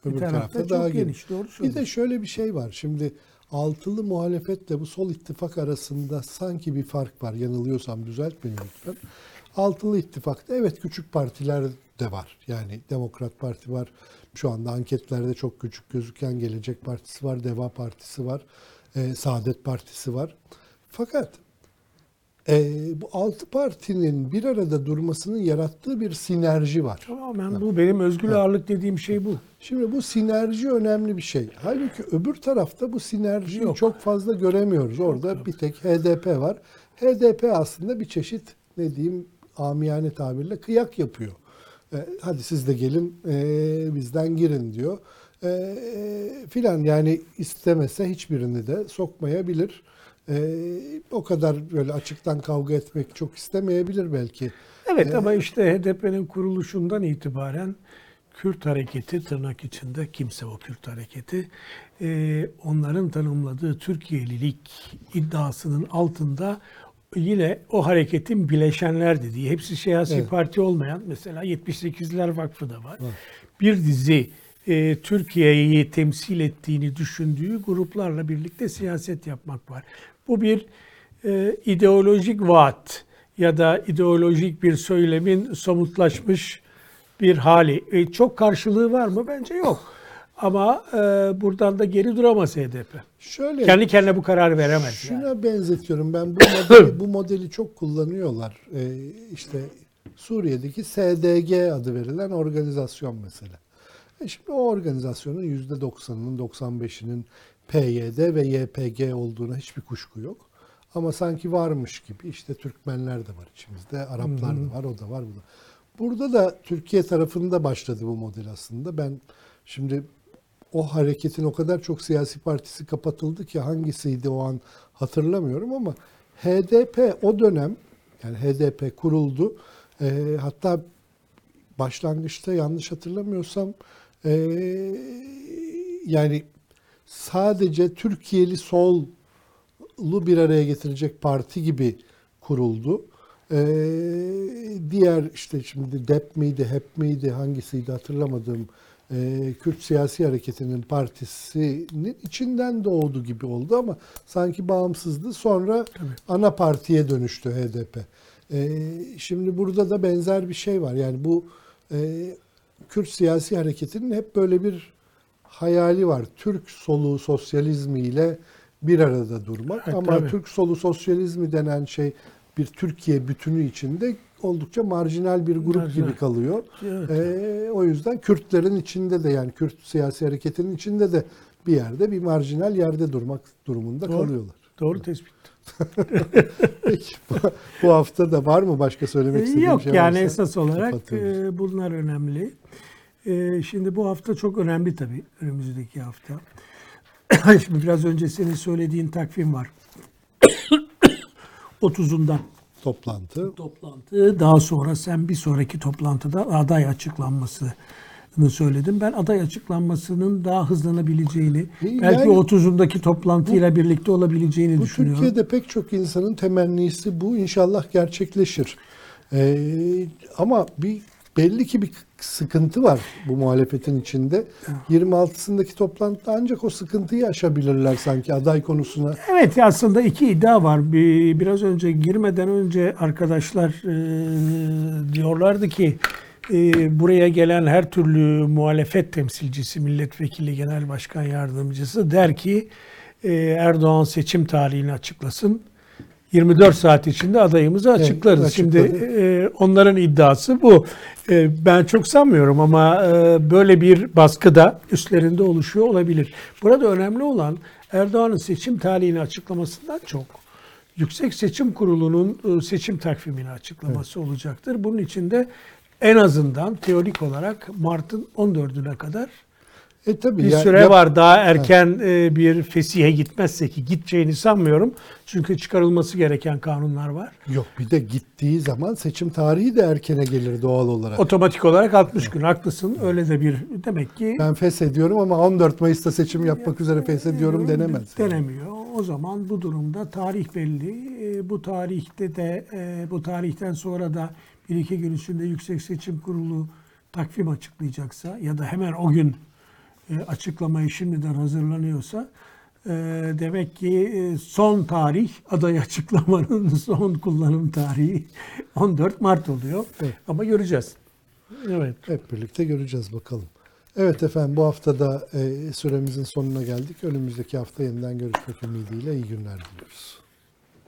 Bir Öbür tarafta, tarafta çok daha geniş. geniş. Doğru Bir de şöyle bir şey var. Şimdi altılı muhalefetle bu sol ittifak arasında sanki bir fark var. Yanılıyorsam düzelt beni lütfen. Altılı ittifakta evet küçük partiler de var. Yani Demokrat Parti var. Şu anda anketlerde çok küçük gözüken Gelecek Partisi var, Deva Partisi var, e, Saadet Partisi var. Fakat e, bu altı partinin bir arada durmasının yarattığı bir sinerji var. Tamamen bu benim özgür ağırlık dediğim şey bu. Şimdi bu sinerji önemli bir şey. Halbuki öbür tarafta bu sinerjiyi Yok. çok fazla göremiyoruz. Orada bir tek HDP var. HDP aslında bir çeşit ne diyeyim amiyane tabirle kıyak yapıyor. E, hadi siz de gelin e, bizden girin diyor. E, e, filan yani istemese hiçbirini de sokmayabilir. E, o kadar böyle açıktan kavga etmek çok istemeyebilir belki. Evet ama işte HDP'nin kuruluşundan itibaren Kürt hareketi tırnak içinde kimse o Kürt hareketi e, onların tanımladığı Türkiye'lilik iddiasının altında yine o hareketin bileşenler dediği hepsi siyasi Evet. parti olmayan mesela 78'ler Vakfı da var. Bir dizi e, Türkiye'yi temsil ettiğini düşündüğü gruplarla birlikte siyaset yapmak var. Bu bir e, ideolojik vaat ya da ideolojik bir söylemin somutlaşmış bir hali. E, çok karşılığı var mı? Bence yok. Ama e, buradan da geri duramaz HDP. Şöyle Kendi kendine bu kararı veremez. Şuna yani. benzetiyorum ben bu modeli, bu modeli çok kullanıyorlar. Ee, işte Suriye'deki SDG adı verilen organizasyon mesela. E şimdi o organizasyonun %90'ının 95'inin PYD ve YPG olduğuna hiçbir kuşku yok. Ama sanki varmış gibi işte Türkmenler de var içimizde, Araplar da var, o da var, bu da. Burada da Türkiye tarafında başladı bu model aslında. Ben şimdi o hareketin o kadar çok siyasi partisi kapatıldı ki hangisiydi o an hatırlamıyorum ama HDP o dönem yani HDP kuruldu. Ee, hatta başlangıçta yanlış hatırlamıyorsam ee, yani sadece Türkiye'li solu bir araya getirecek parti gibi kuruldu. Ee, diğer işte şimdi DEP miydi, HEP miydi, hangisiydi hatırlamadığım e, Kürt Siyasi Hareketi'nin partisinin içinden doğdu gibi oldu ama sanki bağımsızdı. Sonra ana partiye dönüştü HDP. Ee, şimdi burada da benzer bir şey var. Yani bu e, Kürt Siyasi Hareketi'nin hep böyle bir hayali var. Türk solu sosyalizmiyle bir arada durmak Evet, ama tabii. Türk solu sosyalizmi denen şey bir Türkiye bütünü içinde oldukça marjinal bir grup Marjinal. gibi kalıyor. Evet. Ee, o yüzden Kürtlerin içinde de yani Kürt siyasi hareketinin içinde de bir yerde bir marjinal yerde durmak durumunda Doğru. kalıyorlar. Doğru tespit. Peki, bu, bu hafta da var mı başka söylemek istediğim Yok şey yani varsa esas olarak e, bunlar önemli. E, şimdi bu hafta çok önemli tabii önümüzdeki hafta. şimdi biraz önce senin söylediğin takvim var. 30'undan toplantı. toplantı. Daha sonra sen bir sonraki toplantıda aday açıklanmasını söyledim. Ben aday açıklanmasının daha hızlanabileceğini, Yani- belki 30'undaki toplantıyla birlikte olabileceğini Bu düşünüyorum. Türkiye'de pek çok insanın temennisi bu. İnşallah gerçekleşir. Ee, ama bir belli ki bir sıkıntı var bu muhalefetin içinde. 26'sındaki toplantıda ancak o sıkıntıyı aşabilirler sanki aday konusuna. Evet aslında iki iddia var. Bir, biraz önce girmeden önce arkadaşlar e, diyorlardı ki e, buraya gelen her türlü muhalefet temsilcisi, milletvekili, genel başkan yardımcısı der ki e, Erdoğan seçim tarihini açıklasın. 24 saat içinde adayımızı açıklarız. Şimdi açıkladı. e, onların iddiası bu. E, ben çok sanmıyorum ama e, böyle bir baskı da üstlerinde oluşuyor olabilir. Burada önemli olan Erdoğan'ın seçim tarihini açıklamasından çok Yüksek Seçim Kurulu'nun e, seçim takvimini açıklaması olacaktır. Bunun için de en azından teorik olarak Mart'ın 14'üne kadar E tabii bir ya- süre yap- var. Daha erken e, bir fesihe gitmezse ki gideceğini sanmıyorum. Çünkü çıkarılması gereken kanunlar var. Yok bir de gittiği zaman seçim tarihi de erkene gelir doğal olarak. Otomatik olarak 60 gün haklısın. Öyle de bir demek ki Ben feshediyorum ama 14 Mayıs'ta seçim yapmak üzere feshediyorum denemez. Denemiyor. O zaman bu durumda tarih belli. E, Bu tarihte de e, bu tarihten sonra da bir iki gün içinde Yüksek Seçim Kurulu takvim açıklayacaksa ya da hemen o gün e, açıklamayı şimdiden hazırlanıyorsa e, demek ki e, son tarih aday açıklamanın son kullanım tarihi 14 Mart oluyor. Evet. Ama göreceğiz. Evet. Hep birlikte göreceğiz bakalım. Evet efendim bu hafta da e, süremizin sonuna geldik. Önümüzdeki hafta yeniden görüşmek ümidiyle iyi günler diliyoruz.